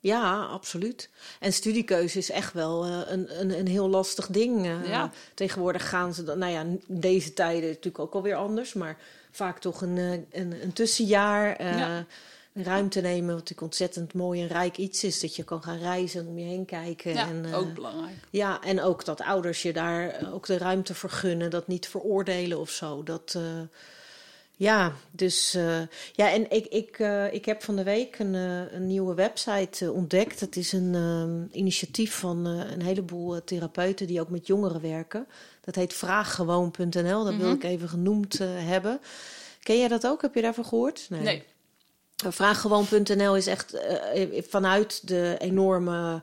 Ja, absoluut. En studiekeuze is echt wel een, een, een heel lastig ding. Ja. Tegenwoordig gaan ze dan, nou ja, deze tijden natuurlijk ook alweer anders, maar vaak toch een, een, een tussenjaar. Ja. Ruimte nemen, wat natuurlijk ontzettend mooi en rijk iets is. Dat je kan gaan reizen en om je heen kijken. Ja, en, ook belangrijk. Ja, en ook dat ouders je daar ook de ruimte vergunnen. Dat niet veroordelen of zo. Dat, uh, ja, dus uh, ja, en ik, ik, ik heb van de week een, een nieuwe website ontdekt. Het is een initiatief van een heleboel therapeuten die ook met jongeren werken. Dat heet vraaggewoon.nl. Dat mm -hmm. wil ik even genoemd hebben. Ken jij dat ook? Heb je daarvan gehoord? Nee. nee. Vraaggewoon.nl is echt uh, vanuit de enorme,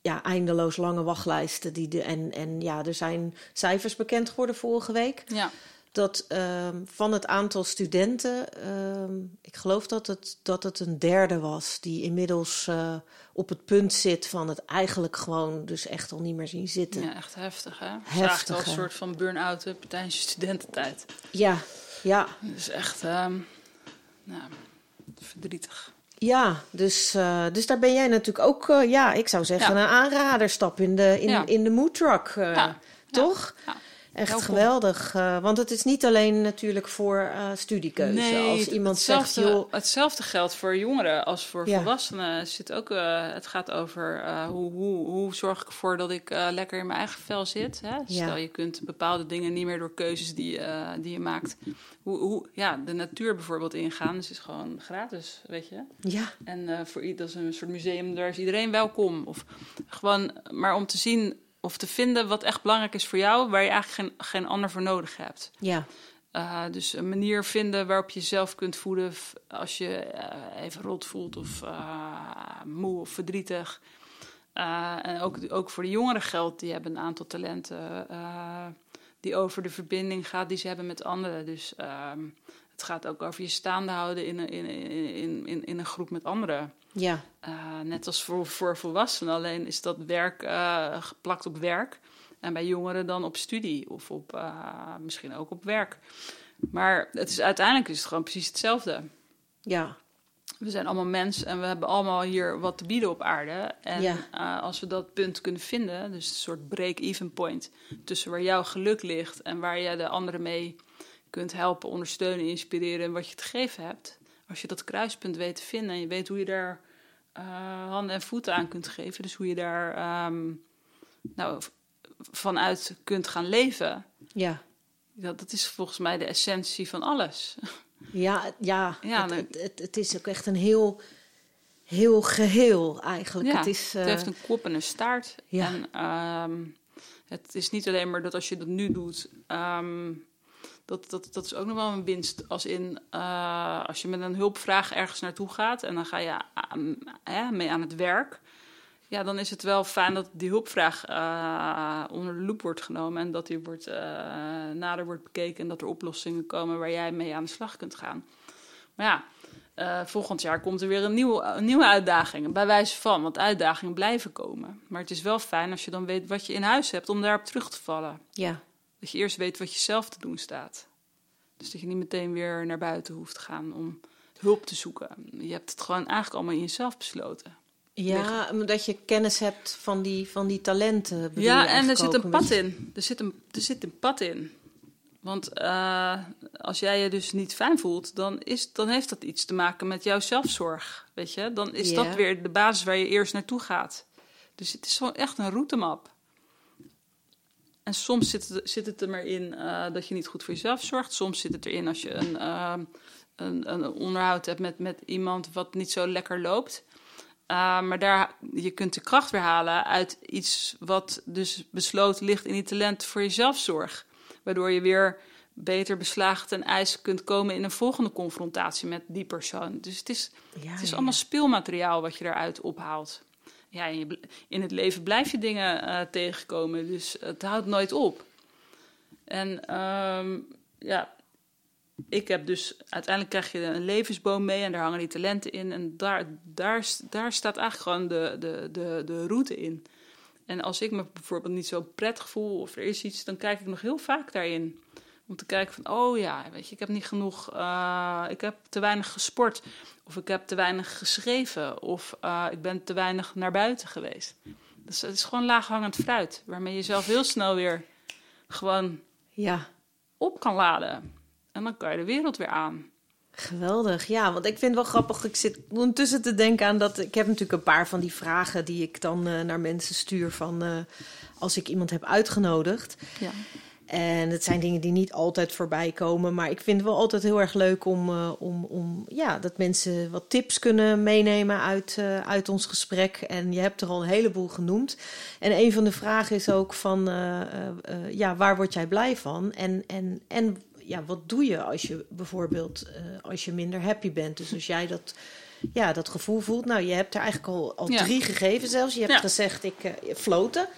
ja, eindeloos lange wachtlijsten. Die de, en, en ja, er zijn cijfers bekend geworden vorige week. Ja. Dat um, van het aantal studenten, um, ik geloof dat het, dat het een derde was, die inmiddels uh, op het punt zit van het eigenlijk gewoon dus echt al niet meer zien zitten. Ja, echt heftig hè? Heftig. al een soort van burn-out tijdens je studententijd. Ja, ja. Dus echt, nou, verdrietig. Ja, dus, uh, dus daar ben jij natuurlijk ook, uh, ja, ik zou zeggen, ja. een aanraderstap in de, in, ja. in de mood truck, uh, ja. toch? Echt Welkom. geweldig. want het is niet alleen natuurlijk voor studiekeuze. Nee, Als iemand hetzelfde, zegt, joh... hetzelfde geldt voor jongeren als voor volwassenen. Het, zit ook, het gaat over hoe, hoe, hoe zorg ik ervoor dat ik lekker in mijn eigen vel zit. Hè? Stel, je kunt bepaalde dingen niet meer door keuzes die, die je maakt hoe, hoe, ja, de natuur bijvoorbeeld ingaan. Dus is gewoon gratis, weet je. Ja. En voor dat is een soort museum, daar is iedereen welkom. Of gewoon, maar om te zien of te vinden wat echt belangrijk is voor jou, waar je eigenlijk geen, geen ander voor nodig hebt. Ja. Uh, dus een manier vinden waarop je jezelf kunt voeden als je uh, even rot voelt of moe of verdrietig. en ook, ook voor de jongeren geldt, die hebben een aantal talenten die over de verbinding gaat die ze hebben met anderen. Dus um, het gaat ook over je staande houden in een, in, in, in, in een groep met anderen. Ja. Uh, net als voor, voor volwassenen, alleen is dat werk uh, geplakt op werk. En bij jongeren dan op studie of op, uh, misschien ook op werk. Maar het is, uiteindelijk is het gewoon precies hetzelfde. Ja. We zijn allemaal mens en we hebben allemaal hier wat te bieden op aarde. En ja. als we dat punt kunnen vinden, dus een soort break-even point tussen waar jouw geluk ligt en waar je de anderen mee kunt helpen, ondersteunen, inspireren en wat je te geven hebt. Als je dat kruispunt weet te vinden en je weet hoe je daar uh, handen en voeten aan kunt geven, dus hoe je daar um, nou, vanuit kunt gaan leven. Ja. Dat, dat is volgens mij de essentie van alles. Ja, ja, (laughs) Ja, het, nee. het, het, het is ook echt een heel, heel geheel eigenlijk. Ja, het, is, het eh, heeft een kop en een staart. ja. En ehm, het is niet alleen maar dat als je dat nu doet, ehm, dat, dat, dat is ook nog wel een winst. Als in, eh, als je met een hulpvraag ergens naartoe gaat en dan ga je mee aan het werk. Ja, dan is het wel fijn dat die hulpvraag eh, onder de loep wordt genomen en dat die wordt, eh, nader wordt bekeken en dat er oplossingen komen waar jij mee aan de slag kunt gaan. Maar ja, volgend jaar komt er weer een nieuwe, een nieuwe uitdaging, bij wijze van, want uitdagingen blijven komen. Maar het is wel fijn als je dan weet wat je in huis hebt om daarop terug te vallen. ja, Dat je eerst weet wat je zelf te doen staat. Dus dat je niet meteen weer naar buiten hoeft te gaan om hulp te zoeken. Je hebt het gewoon eigenlijk allemaal in jezelf besloten. ja, omdat je kennis hebt van die, van die talenten. Ja, en er zit een pad beetje. in. Er zit een, er zit een pad in. Want eh, als jij je dus niet fijn voelt, dan, is, dan heeft dat iets te maken met jouw zelfzorg. Weet je? Dan is Ja. dat weer de basis waar je eerst naartoe gaat. Dus het is gewoon echt een routemap. En soms zit het, zit het er maar in eh, dat je niet goed voor jezelf zorgt. Soms zit het erin als je een, eh, een, een onderhoud hebt met, met iemand wat niet zo lekker loopt. Uh, maar daar, je kunt de kracht weer halen uit iets wat dus besloten ligt in die talent voor je zelfzorg. Waardoor je weer beter beslagen ten ijs kunt komen in een volgende confrontatie met die persoon. Dus het is, Ja, het is ja, allemaal speelmateriaal wat je daaruit ophaalt. Ja, in het leven blijf je dingen eh, tegenkomen, dus het houdt nooit op. En ehm, ja, ik heb dus uiteindelijk krijg je een levensboom mee en daar hangen die talenten in. En daar, daar, daar staat eigenlijk gewoon de, de, de, de route in. En als ik me bijvoorbeeld niet zo prettig voel of er is iets, dan kijk ik nog heel vaak daarin. Om te kijken van, oh ja, weet je, ik heb niet genoeg, uh, ik heb te weinig gesport. Of ik heb te weinig geschreven. Of uh, ik ben te weinig naar buiten geweest. Dus het is gewoon laaghangend fruit. Waarmee je jezelf heel snel weer gewoon ja. op kan laden. En dan kan je de wereld weer aan. Geweldig, ja, want ik vind het wel grappig. Ik zit ondertussen te denken aan dat. Ik heb natuurlijk een paar van die vragen die ik dan uh, naar mensen stuur van uh, als ik iemand heb uitgenodigd. Ja. En het zijn dingen die niet altijd voorbij komen. Maar ik vind het wel altijd heel erg leuk om, uh, om, om ja, dat mensen wat tips kunnen meenemen uit, uh, uit ons gesprek. En je hebt er al een heleboel genoemd. En een van de vragen is ook van uh, ja, waar word jij blij van? En, en, en ja, wat doe je als je bijvoorbeeld als je minder happy bent? Dus als jij dat ja, dat gevoel voelt. Nou, je hebt er eigenlijk al, al Ja. drie gegeven zelfs. Je hebt Ja. gezegd, ik uh, floten.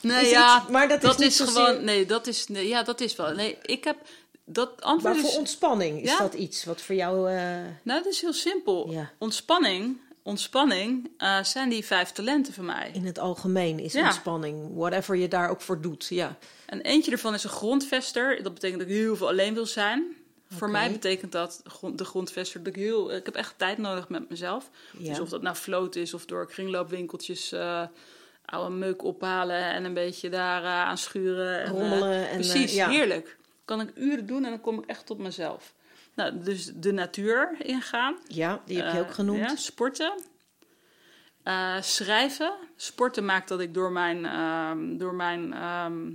Nee, Is ja, het- maar dat is niet zozeer- gewoon. Nee, dat is. Nee, ja, dat is wel. Nee, ik heb. Dat antwoord Maar is. voor ontspanning is Ja. dat iets wat voor jou... eh, Nou, dat is heel simpel. Ja. Ontspanning. Ontspanning eh, zijn die vijf talenten van mij. in het algemeen is Ja. ontspanning. Whatever je daar ook voor doet, ja. En eentje ervan is een grondvester. Dat betekent dat ik heel veel alleen wil zijn. Voor mij betekent dat de grondvester dat ik heel. Ik heb echt tijd nodig met mezelf. Dus of dat nou float is of door kringloopwinkeltjes. eh oude meuk ophalen en een beetje daar eh, aan schuren. En, eh, Rommelen en, eh, precies, ja. heerlijk. Kan ik uren doen en dan kom ik echt tot mezelf. Nou, dus de natuur ingaan. Ja, die heb je ook genoemd. ja, sporten. Schrijven. Sporten maakt dat ik door mijn. ehm, door mijn ehm,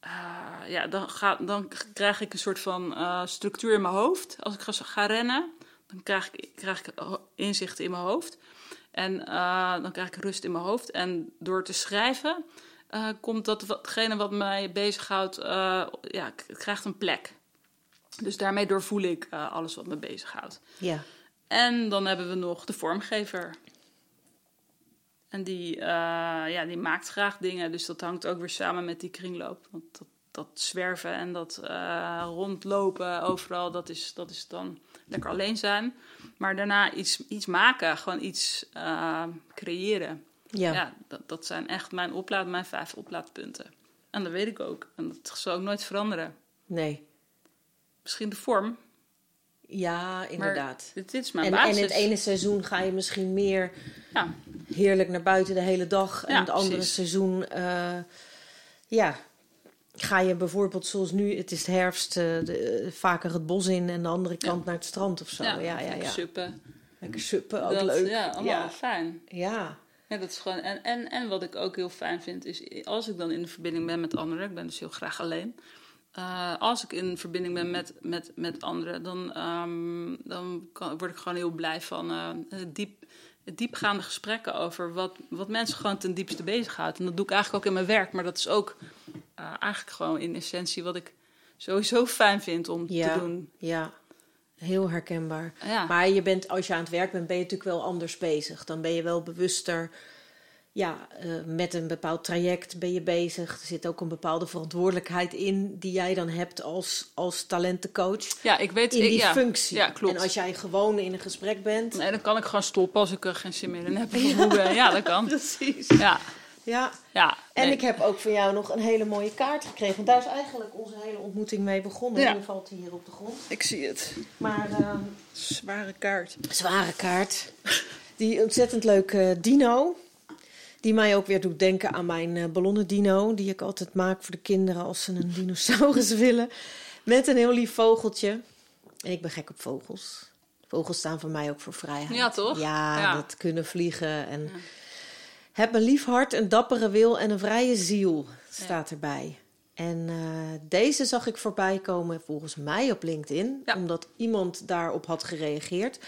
eh, ja, dan, ga, dan krijg ik een soort van structuur in mijn hoofd. Als ik ga, ga rennen, dan krijg ik, krijg ik inzichten in mijn hoofd. En eh, dan krijg ik rust in mijn hoofd. En door te schrijven eh, komt dat watgene wat mij bezighoudt, eh ja, krijgt een plek. Dus daarmee doorvoel ik alles wat me bezighoudt. Ja. En dan hebben we nog de vormgever. En die, ja, die maakt graag dingen. Dus dat hangt ook weer samen met die kringloop. Want dat, dat zwerven en dat rondlopen overal, dat is, dat is dan lekker alleen zijn. Maar daarna iets, iets maken, gewoon iets eh, creëren. Ja. Ja, dat, dat zijn echt mijn, oplaad, mijn vijf oplaadpunten. En dat weet ik ook. En dat zal ook nooit veranderen. Nee. Misschien de vorm, Ja, inderdaad. dit, dit is mijn En, basis. en in het ene seizoen ga je misschien meer Ja, heerlijk naar buiten de hele dag. En Ja, het andere precies. seizoen, eh, ja, ga je bijvoorbeeld zoals nu, het is herfst, eh, de, vaker het bos in en de andere kant naar het strand of zo. Ja, ja, ja. ja. suppen. Lekker suppen, ook Dat- leuk. Ja, allemaal ja. fijn. ja. Ja, dat is gewoon, en, en, en wat ik ook heel fijn vind, is als ik dan in de verbinding ben met anderen, ik ben dus heel graag alleen. eh, als ik in verbinding ben met, met, met anderen, dan, ehm, dan kan, word ik gewoon heel blij van eh, diep, diepgaande gesprekken over wat, wat mensen gewoon ten diepste bezighoudt. En dat doe ik eigenlijk ook in mijn werk, maar dat is ook eh, eigenlijk gewoon in essentie wat ik sowieso fijn vind om Ja. te doen. Ja, heel herkenbaar. Ja. Maar je bent, als je aan het werk bent, ben je natuurlijk wel anders bezig. Dan ben je wel bewuster. Ja, eh, met een bepaald traject ben je bezig. Er zit ook een bepaalde verantwoordelijkheid in die jij dan hebt als, als talentencoach. Ja, ik weet In ik- die ja. functie. Ja, klopt. En als jij gewoon in een gesprek bent. Nee, dan kan ik gewoon stoppen als ik er geen zin meer in heb. Moe ben. Ja, dat kan. (laughs) Precies. Ja, Ja. ja. En ik heb ook van jou nog een hele mooie kaart gekregen. Want daar is eigenlijk onze hele ontmoeting mee begonnen. Ja. Nu valt hij hier op de grond. Ik zie het. Maar eh, Zware kaart. zware kaart. Die ontzettend leuke dino. Die mij ook weer doet denken aan mijn eh, ballonnen dino. Die ik altijd maak voor de kinderen als ze een (laughs) dinosaurus willen. Met een heel lief vogeltje. En ik ben gek op vogels. Vogels staan voor mij ook voor vrijheid. Ja, toch? Ja, Ja. dat kunnen vliegen. En heb een lief hart, een dappere wil en een vrije ziel. Staat erbij. En eh, deze zag ik voorbij komen volgens mij op LinkedIn. Ja. Omdat iemand daarop had gereageerd.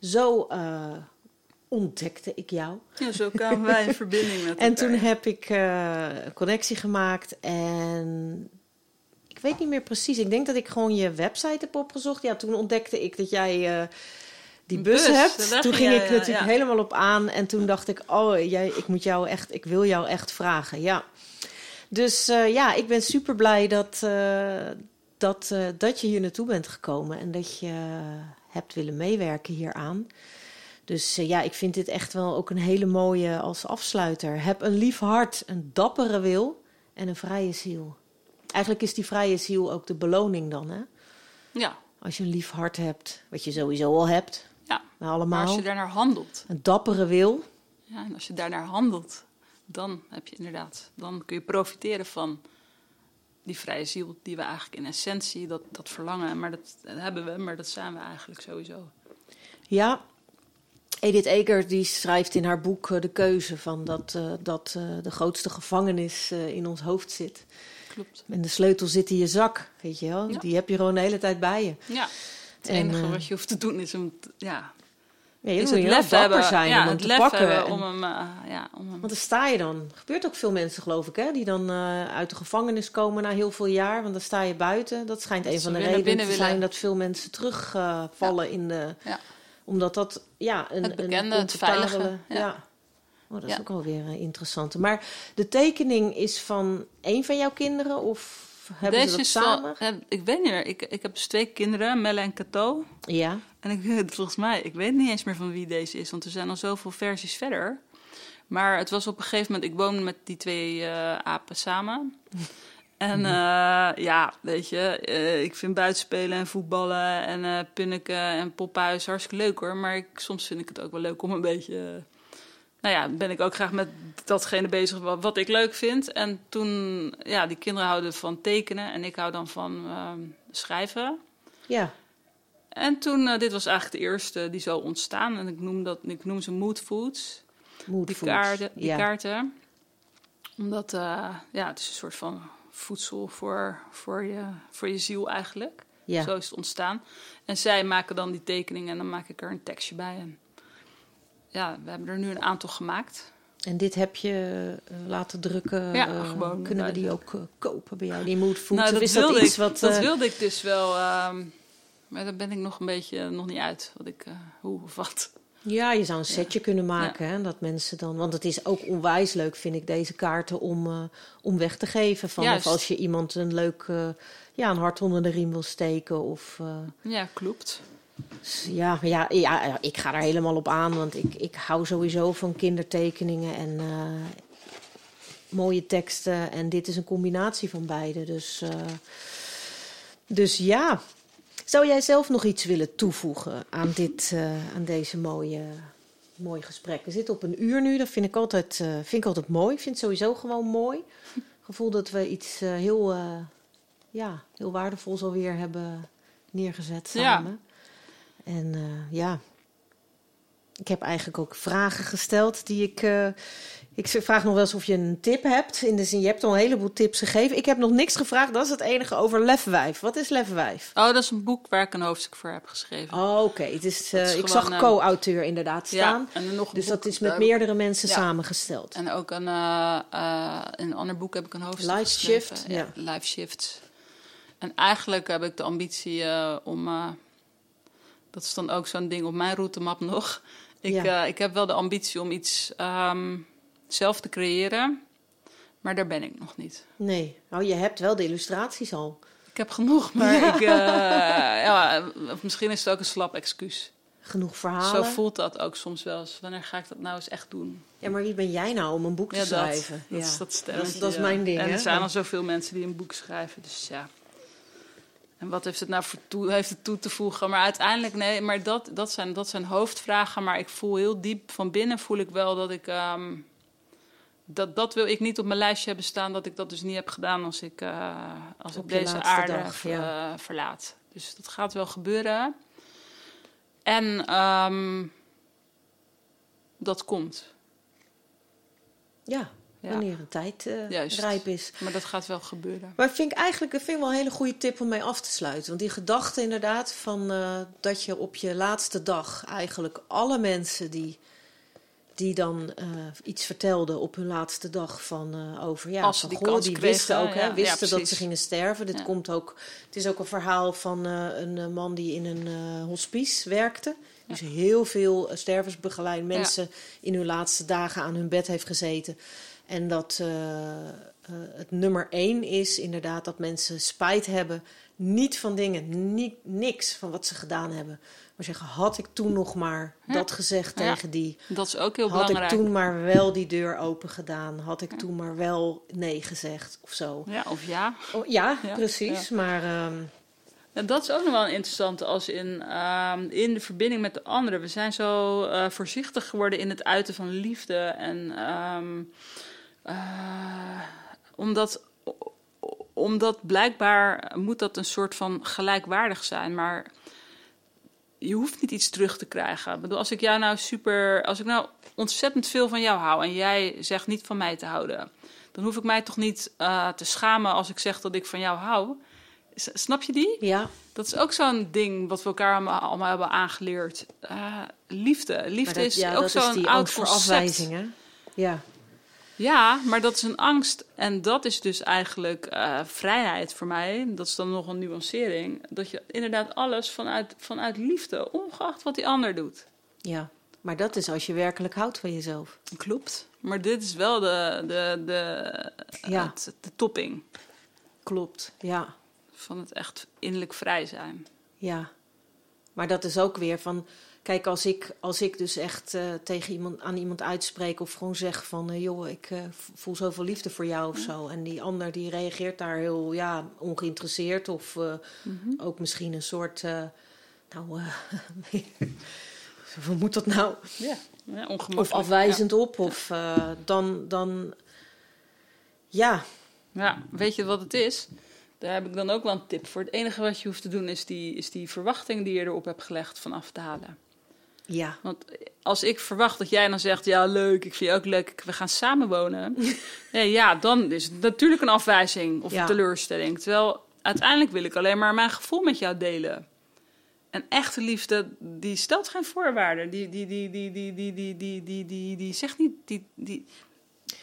Zo eh, ontdekte ik jou. Ja, zo kwamen wij in verbinding met (laughs) En elkaar. toen heb ik eh, een connectie gemaakt. En ik weet niet meer precies. Ik denk dat ik gewoon je website heb opgezocht. Ja, toen ontdekte ik dat jij eh, die bus, bus, hebt. Toen ging ik ja, natuurlijk ja. helemaal op aan. En toen dacht ik, oh, jij, ik moet jou echt, ik wil jou echt vragen. Ja. Dus eh, ja, ik ben super blij dat, dat, dat je hier naartoe bent gekomen en dat je hebt willen meewerken hieraan. Dus uh, ja, ik vind dit echt wel ook een hele mooie als afsluiter. Heb een lief hart, een dappere wil en een vrije ziel. Eigenlijk is die vrije ziel ook de beloning dan, hè? Ja. Als je een lief hart hebt, wat je sowieso al hebt. Ja, maar allemaal. Maar als je daarnaar handelt. Een dappere wil. Ja, en als je daarnaar handelt, dan heb je inderdaad, dan kun je profiteren van die vrije ziel die we eigenlijk in essentie, dat, dat verlangen, maar dat hebben we, maar dat zijn we eigenlijk sowieso. Ja, Edith Eger die schrijft in haar boek uh, De Keuze van dat, uh, dat uh, de grootste gevangenis in ons hoofd zit. Klopt. En de sleutel zit in je zak, weet je wel. Ja. Die heb je gewoon de hele tijd bij je. Ja, het En, enige eh, wat je hoeft te doen is t- ja, Ja, je is moet het lef hebben, zijn ja, om hem te pakken. om hem, eh, ja, om hem Want daar sta je dan. Er gebeurt ook veel mensen, geloof ik, hè, die dan eh, uit de gevangenis komen na heel veel jaar. Want dan sta je buiten. Dat schijnt Dat een van de redenen te zijn willen. dat veel mensen terugvallen in de. Omdat dat ja, een, Het bekende, een het veilige, ja. Ja. Oh, dat is Ja. ook alweer weer interessant. Maar de tekening is van één van jouw kinderen? Of hebben Deze ze dat samen? wel, ja, ik weet niet meer, ik, ik heb dus twee kinderen, Melle en Cato. Ja. En ik, (laughs) volgens mij, ik weet niet eens meer van wie deze is, want er zijn al zoveel versies verder. Maar het was op een gegeven moment, ik woon met die twee eh, apen samen. (laughs) En eh, ja, weet je, eh, ik vind buitenspelen en voetballen en pinneken en poppenhuis hartstikke leuk hoor. Maar ik, soms vind ik het ook wel leuk om een beetje... nou ja, ben ik ook graag met datgene bezig wat, wat ik leuk vind. En toen, ja, die kinderen houden van tekenen en ik hou dan van ehm, schrijven. Ja. En toen, dit was eigenlijk de eerste die zo ontstaan. En ik noem, dat, ik noem ze mood foods, Mood die, foods. kaarten, die ja. kaarten. Omdat, ja, het is een soort van voedsel voor, voor, je, voor je ziel eigenlijk. Ja. Zo is het ontstaan. En zij maken dan die tekeningen en dan maak ik er een tekstje bij. En ja, we hebben er nu een aantal gemaakt. En dit heb je eh, laten drukken. Ja, eh, gewoon Kunnen we die ook eh, kopen bij jou? Die mood foods? nou, dat is dat wilde, iets ik, wat... dat wilde ik dus wel. ehm, maar daar ben ik nog een beetje nog niet uit. Wat ik, hoe of wat. Ja, je zou een setje kunnen maken. Hè, dat mensen dan, want het is ook onwijs leuk, vind ik, deze kaarten om, eh, om weg te geven. Van, Juist. of als je iemand een leuk eh, ja, een hart onder de riem wil steken. Of, eh, Ja, klopt. ja, ja, ja, ik ga daar helemaal op aan. Want ik, ik hou sowieso van kindertekeningen en mooie teksten. En dit is een combinatie van beide. Dus, dus ja. Zou jij zelf nog iets willen toevoegen aan, dit, eh, aan deze mooie, mooie gesprek? We zitten op een uur nu, dat vind ik altijd, eh, vind ik altijd mooi. Ik vind het sowieso gewoon mooi. Gevoel dat we iets eh, heel, ja, heel waardevols alweer hebben neergezet Ja. samen. En eh, ja, ik heb eigenlijk ook vragen gesteld die ik. Ik vraag nog wel eens of je een tip hebt. In de zin, je hebt al een heleboel tips gegeven. Ik heb nog niks gevraagd. Dat is het enige over Lefwijf. Wat is Lefwijf? Oh, dat is een boek waar ik een hoofdstuk voor heb geschreven. Oh, oké. Het is, eh, is ik zag co-auteur inderdaad staan. en nog een Dus boek, dat is met eh, meerdere mensen ja. samengesteld. En ook een, eh, een ander boek heb ik een hoofdstuk Life geschreven. Shift, Ja, Life Shift. En eigenlijk heb ik de ambitie om... dat is dan ook zo'n ding op mijn routemap nog. Ik, Ja. ik heb wel de ambitie om iets ehm, zelf te creëren. Maar daar ben ik nog niet. Nee. Oh, je hebt wel de illustraties al. Ik heb genoeg, maar ik... eh, ja, of misschien is het ook een slap excuus. Genoeg Zo verhalen. voelt dat ook soms wel eens. Wanneer ga ik dat nou eens echt doen? Ja, maar wie ben jij nou om een boek te Ja, schrijven? dat, ja. is dat dat, dat is mijn ding. En hè? er zijn al zoveel mensen die een boek schrijven, dus ja. En wat heeft het nou voor toe, heeft het toe te voegen? Maar uiteindelijk, nee, maar dat, dat, zijn, dat zijn hoofdvragen. Maar ik voel heel diep van binnen, voel ik wel dat ik... ehm, dat, dat wil ik niet op mijn lijstje hebben staan, dat ik dat dus niet heb gedaan als ik, eh, als Op ik deze aarde dag, ja. eh, verlaat. Dus dat gaat wel gebeuren. En ehm, dat komt. Ja, Ja. wanneer een tijd eh, rijp is. Maar dat gaat wel gebeuren. Maar vind ik eigenlijk vind ik wel een hele goede tip om mee af te sluiten. Want die gedachte inderdaad van dat je op je laatste dag eigenlijk alle mensen die, die dan eh, iets vertelden op hun laatste dag van eh, over ja, Als van, die goh, die kregen, wisten ook, hè. Ja, wisten dat ze gingen sterven. Dit Ja. komt ook. Het is ook een verhaal van eh, een man die in een hospice werkte. Dus heel veel stervensbegeleid mensen in hun laatste dagen aan hun bed heeft gezeten. En dat het nummer één is inderdaad dat mensen spijt hebben Niet van dingen, niet, niks van wat ze gedaan hebben. Maar zeggen, had ik toen nog maar dat gezegd Ja. tegen die. Dat is ook heel Had ik belangrijk. toen maar wel die deur open gedaan. Had ik toen maar wel nee gezegd of zo. Ja, of ja. Oh, ja, precies. Maar ehm, dat is ook nog wel een interessante als in, ehm, in de verbinding met de anderen. We zijn zo eh, voorzichtig geworden in het uiten van liefde. En ehm, eh, omdat, omdat blijkbaar moet dat een soort van gelijkwaardig zijn. Maar je hoeft niet iets terug te krijgen. Ik bedoel, als ik jou nou super. Als ik nou ontzettend veel van jou hou en jij zegt niet van mij te houden. Dan hoef ik mij toch niet eh, te schamen als ik zeg dat ik van jou hou. S- Snap je die? ja, Dat is ook zo'n ding wat we elkaar allemaal, allemaal hebben aangeleerd. Eh, liefde. Liefde dat, is ja, ook zo'n oud voor concept. afwijzing, hè? Ja, Ja, maar dat is een angst. En dat is dus eigenlijk eh, vrijheid voor mij. Dat is dan nog een nuancering. Dat je inderdaad alles vanuit, vanuit liefde, ongeacht wat die ander doet. ja. Maar dat is als je werkelijk houdt van jezelf. Klopt. Maar dit is wel de, de, de, Ja. het- de topping Klopt, ja. van het echt innerlijk vrij zijn. Ja, maar dat is ook weer van. Kijk, als ik, als ik dus echt eh, tegen iemand, aan iemand uitspreek of gewoon zeg van... eh, joh, ik eh, voel zoveel liefde voor jou of zo. En die ander die reageert daar heel ja, ongeïnteresseerd of eh, ook misschien een soort... nou, (laughs) hoe moet dat nou? Ja, ja. Of afwijzend op of dan... dan ja, Ja, weet je wat het is? Daar heb ik dan ook wel een tip voor. Het enige wat je hoeft te doen is die, is die verwachting die je erop hebt gelegd van af te halen. Ja, Want als ik verwacht dat jij dan zegt, ja leuk, ik vind je ook leuk, we gaan samenwonen. (laughs) ja, dan is het natuurlijk een afwijzing of Ja. een teleurstelling. Terwijl uiteindelijk wil ik alleen maar mijn gevoel met jou delen. En echte liefde, die stelt geen voorwaarden. Die, die, die, die, die, die, die, die, die, die, die zegt niet... Die, die,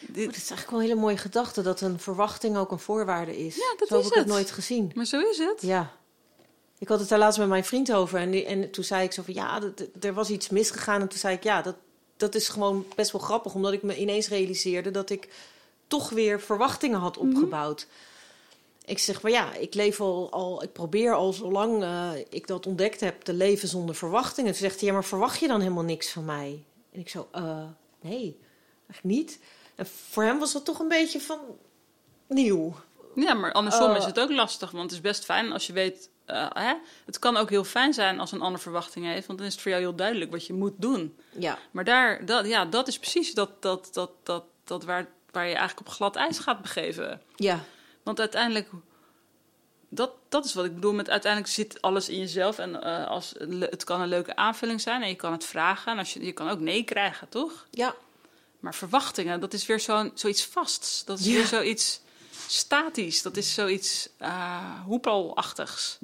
dat is eigenlijk wel een hele mooie gedachte... dat een verwachting ook een voorwaarde is. Ja, dat Zo is heb ik het. nooit gezien. maar zo is het. Ja. Ik had het daar laatst met mijn vriend over. En, die- en toen zei ik zo van ja, er was iets misgegaan. En toen zei ik ja, dat, dat is gewoon best wel grappig. Omdat ik me ineens realiseerde dat ik toch weer verwachtingen had opgebouwd. Ik zeg maar ja, ik leef al, al ik probeer al zolang eh, ik dat ontdekt heb te leven zonder verwachtingen. Toen zegt hij ja, maar verwacht je dan helemaal niks van mij? En ik zo, eh, nee, eigenlijk niet. En voor hem was dat toch een beetje van nieuw. Ja, maar andersom Eh. is het ook lastig. Want het is best fijn als je weet... eh, hè? Het kan ook heel fijn zijn als een ander verwachting heeft. Want dan is het voor jou heel duidelijk wat je moet doen. Ja, Maar daar, dat, ja, dat is precies dat, dat, dat, dat, dat waar, waar je eigenlijk op glad ijs gaat begeven. ja, Want uiteindelijk... Dat, dat is wat ik bedoel met uiteindelijk zit alles in jezelf. En eh, als, het kan een leuke aanvulling zijn en je kan het vragen. En als je, je kan ook nee krijgen, toch? ja, Maar verwachtingen, dat is weer zo'n zoiets vasts. Dat is Ja. weer zoiets statisch. Dat is zoiets uh, hoepelachtigs.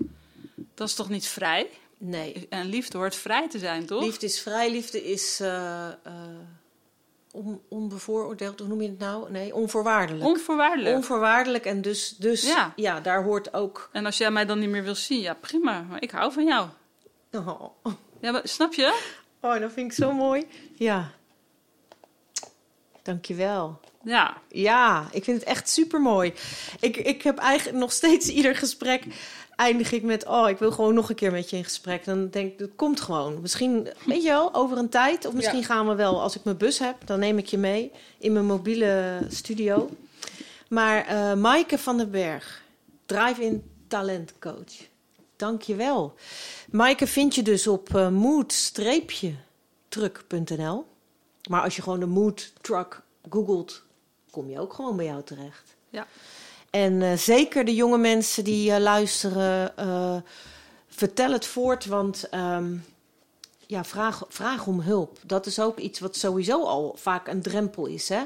Dat is toch niet vrij? nee. En liefde hoort vrij te zijn, toch? Liefde is vrij, liefde is on, onbevooroordeeld, hoe noem je het nou? Nee, onvoorwaardelijk. Onvoorwaardelijk. Onvoorwaardelijk en dus, dus ja. Ja. daar hoort ook... en als jij mij dan niet meer wil zien, ja prima. Maar ik hou van jou. Oh, Ja, maar, snap je? oh dat vind ik zo mooi. Ja. Dankjewel. Ja. Ja, ik vind het echt super mooi. Ik, ik heb eigenlijk nog steeds (laughs) ieder gesprek eindig ik met: Oh, ik wil gewoon nog een keer met je in gesprek. Dan denk ik, dat komt gewoon. Misschien, weet je wel, over een tijd. Of misschien Ja. gaan we wel, als ik mijn bus heb, dan neem ik je mee in mijn mobiele studio. Maar eh Maaike van den Berg, Drive-in Talentcoach. Dank je wel. Maaike vind je dus op eh, mood-truck.nl. Maar als je gewoon de Mood Truck googelt, kom je ook gewoon bij jou terecht. Ja. En eh, zeker de jonge mensen die eh, luisteren, eh, vertel het voort, want ehm, ja, vraag, vraag om hulp. Dat is ook iets wat sowieso al vaak een drempel is. Hè?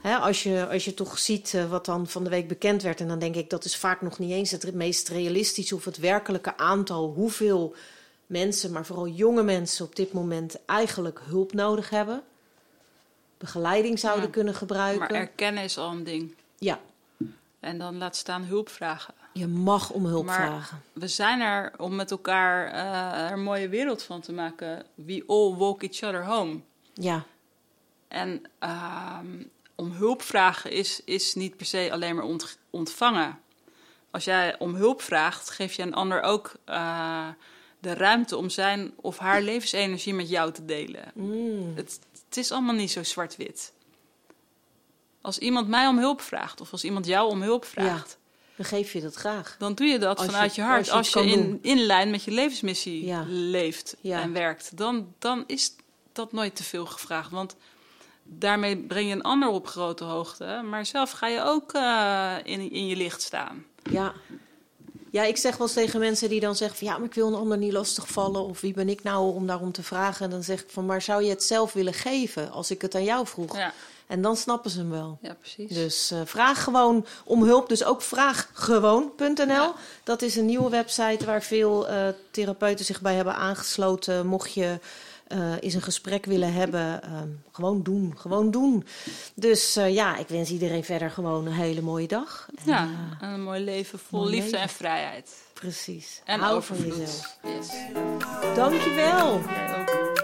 Hè, als, je, als je toch ziet wat dan van de week bekend werd, en dan denk ik dat is vaak nog niet eens het meest realistische of het werkelijke aantal hoeveel mensen, maar vooral jonge mensen op dit moment eigenlijk hulp nodig hebben. Begeleiding zouden Ja. kunnen gebruiken. Maar erkennen is al een ding. Ja, En dan laat staan hulp vragen. je mag om hulp Maar- vragen. We zijn er om met elkaar eh, er een mooie wereld van te maken. We all walk each other home. Ja, En ehm, om hulp vragen is, is niet per se alleen maar ont- ontvangen. als jij om hulp vraagt, geef je een ander ook uh, de ruimte om zijn of haar levensenergie met jou te delen. Mm. Het, het is allemaal niet zo zwart-wit. Als iemand mij om hulp vraagt, of als iemand jou om hulp vraagt, dan geef je dat graag. dan doe je dat Als vanuit je- je, hart. als je Als in, in lijn met je levensmissie Ja. leeft Ja. en werkt, dan, dan is dat nooit te veel gevraagd. Want daarmee breng je een ander op grote hoogte, maar zelf ga je ook eh, in, in je licht staan. Ja. Ja, ik zeg wel eens tegen mensen die dan zeggen van ja, maar ik wil een ander niet lastigvallen. Of wie ben ik nou om daarom te vragen? En dan zeg ik van, maar zou je het zelf willen geven als ik het aan jou vroeg? Ja, En dan snappen ze hem wel. ja precies. Dus eh, vraag gewoon om hulp. Dus ook vraaggewoon.nl. Ja. Dat is een nieuwe website waar veel eh, therapeuten zich bij hebben aangesloten. Mocht je eh eens een gesprek willen hebben, ehm, gewoon doen. Gewoon doen. Dus eh, ja, ik wens iedereen verder gewoon een hele mooie dag. En, ja, eh, een mooi leven vol mooi liefde leven. en vrijheid. precies. En Hou van overvloed. jezelf. Yes. Dankjewel. Ook.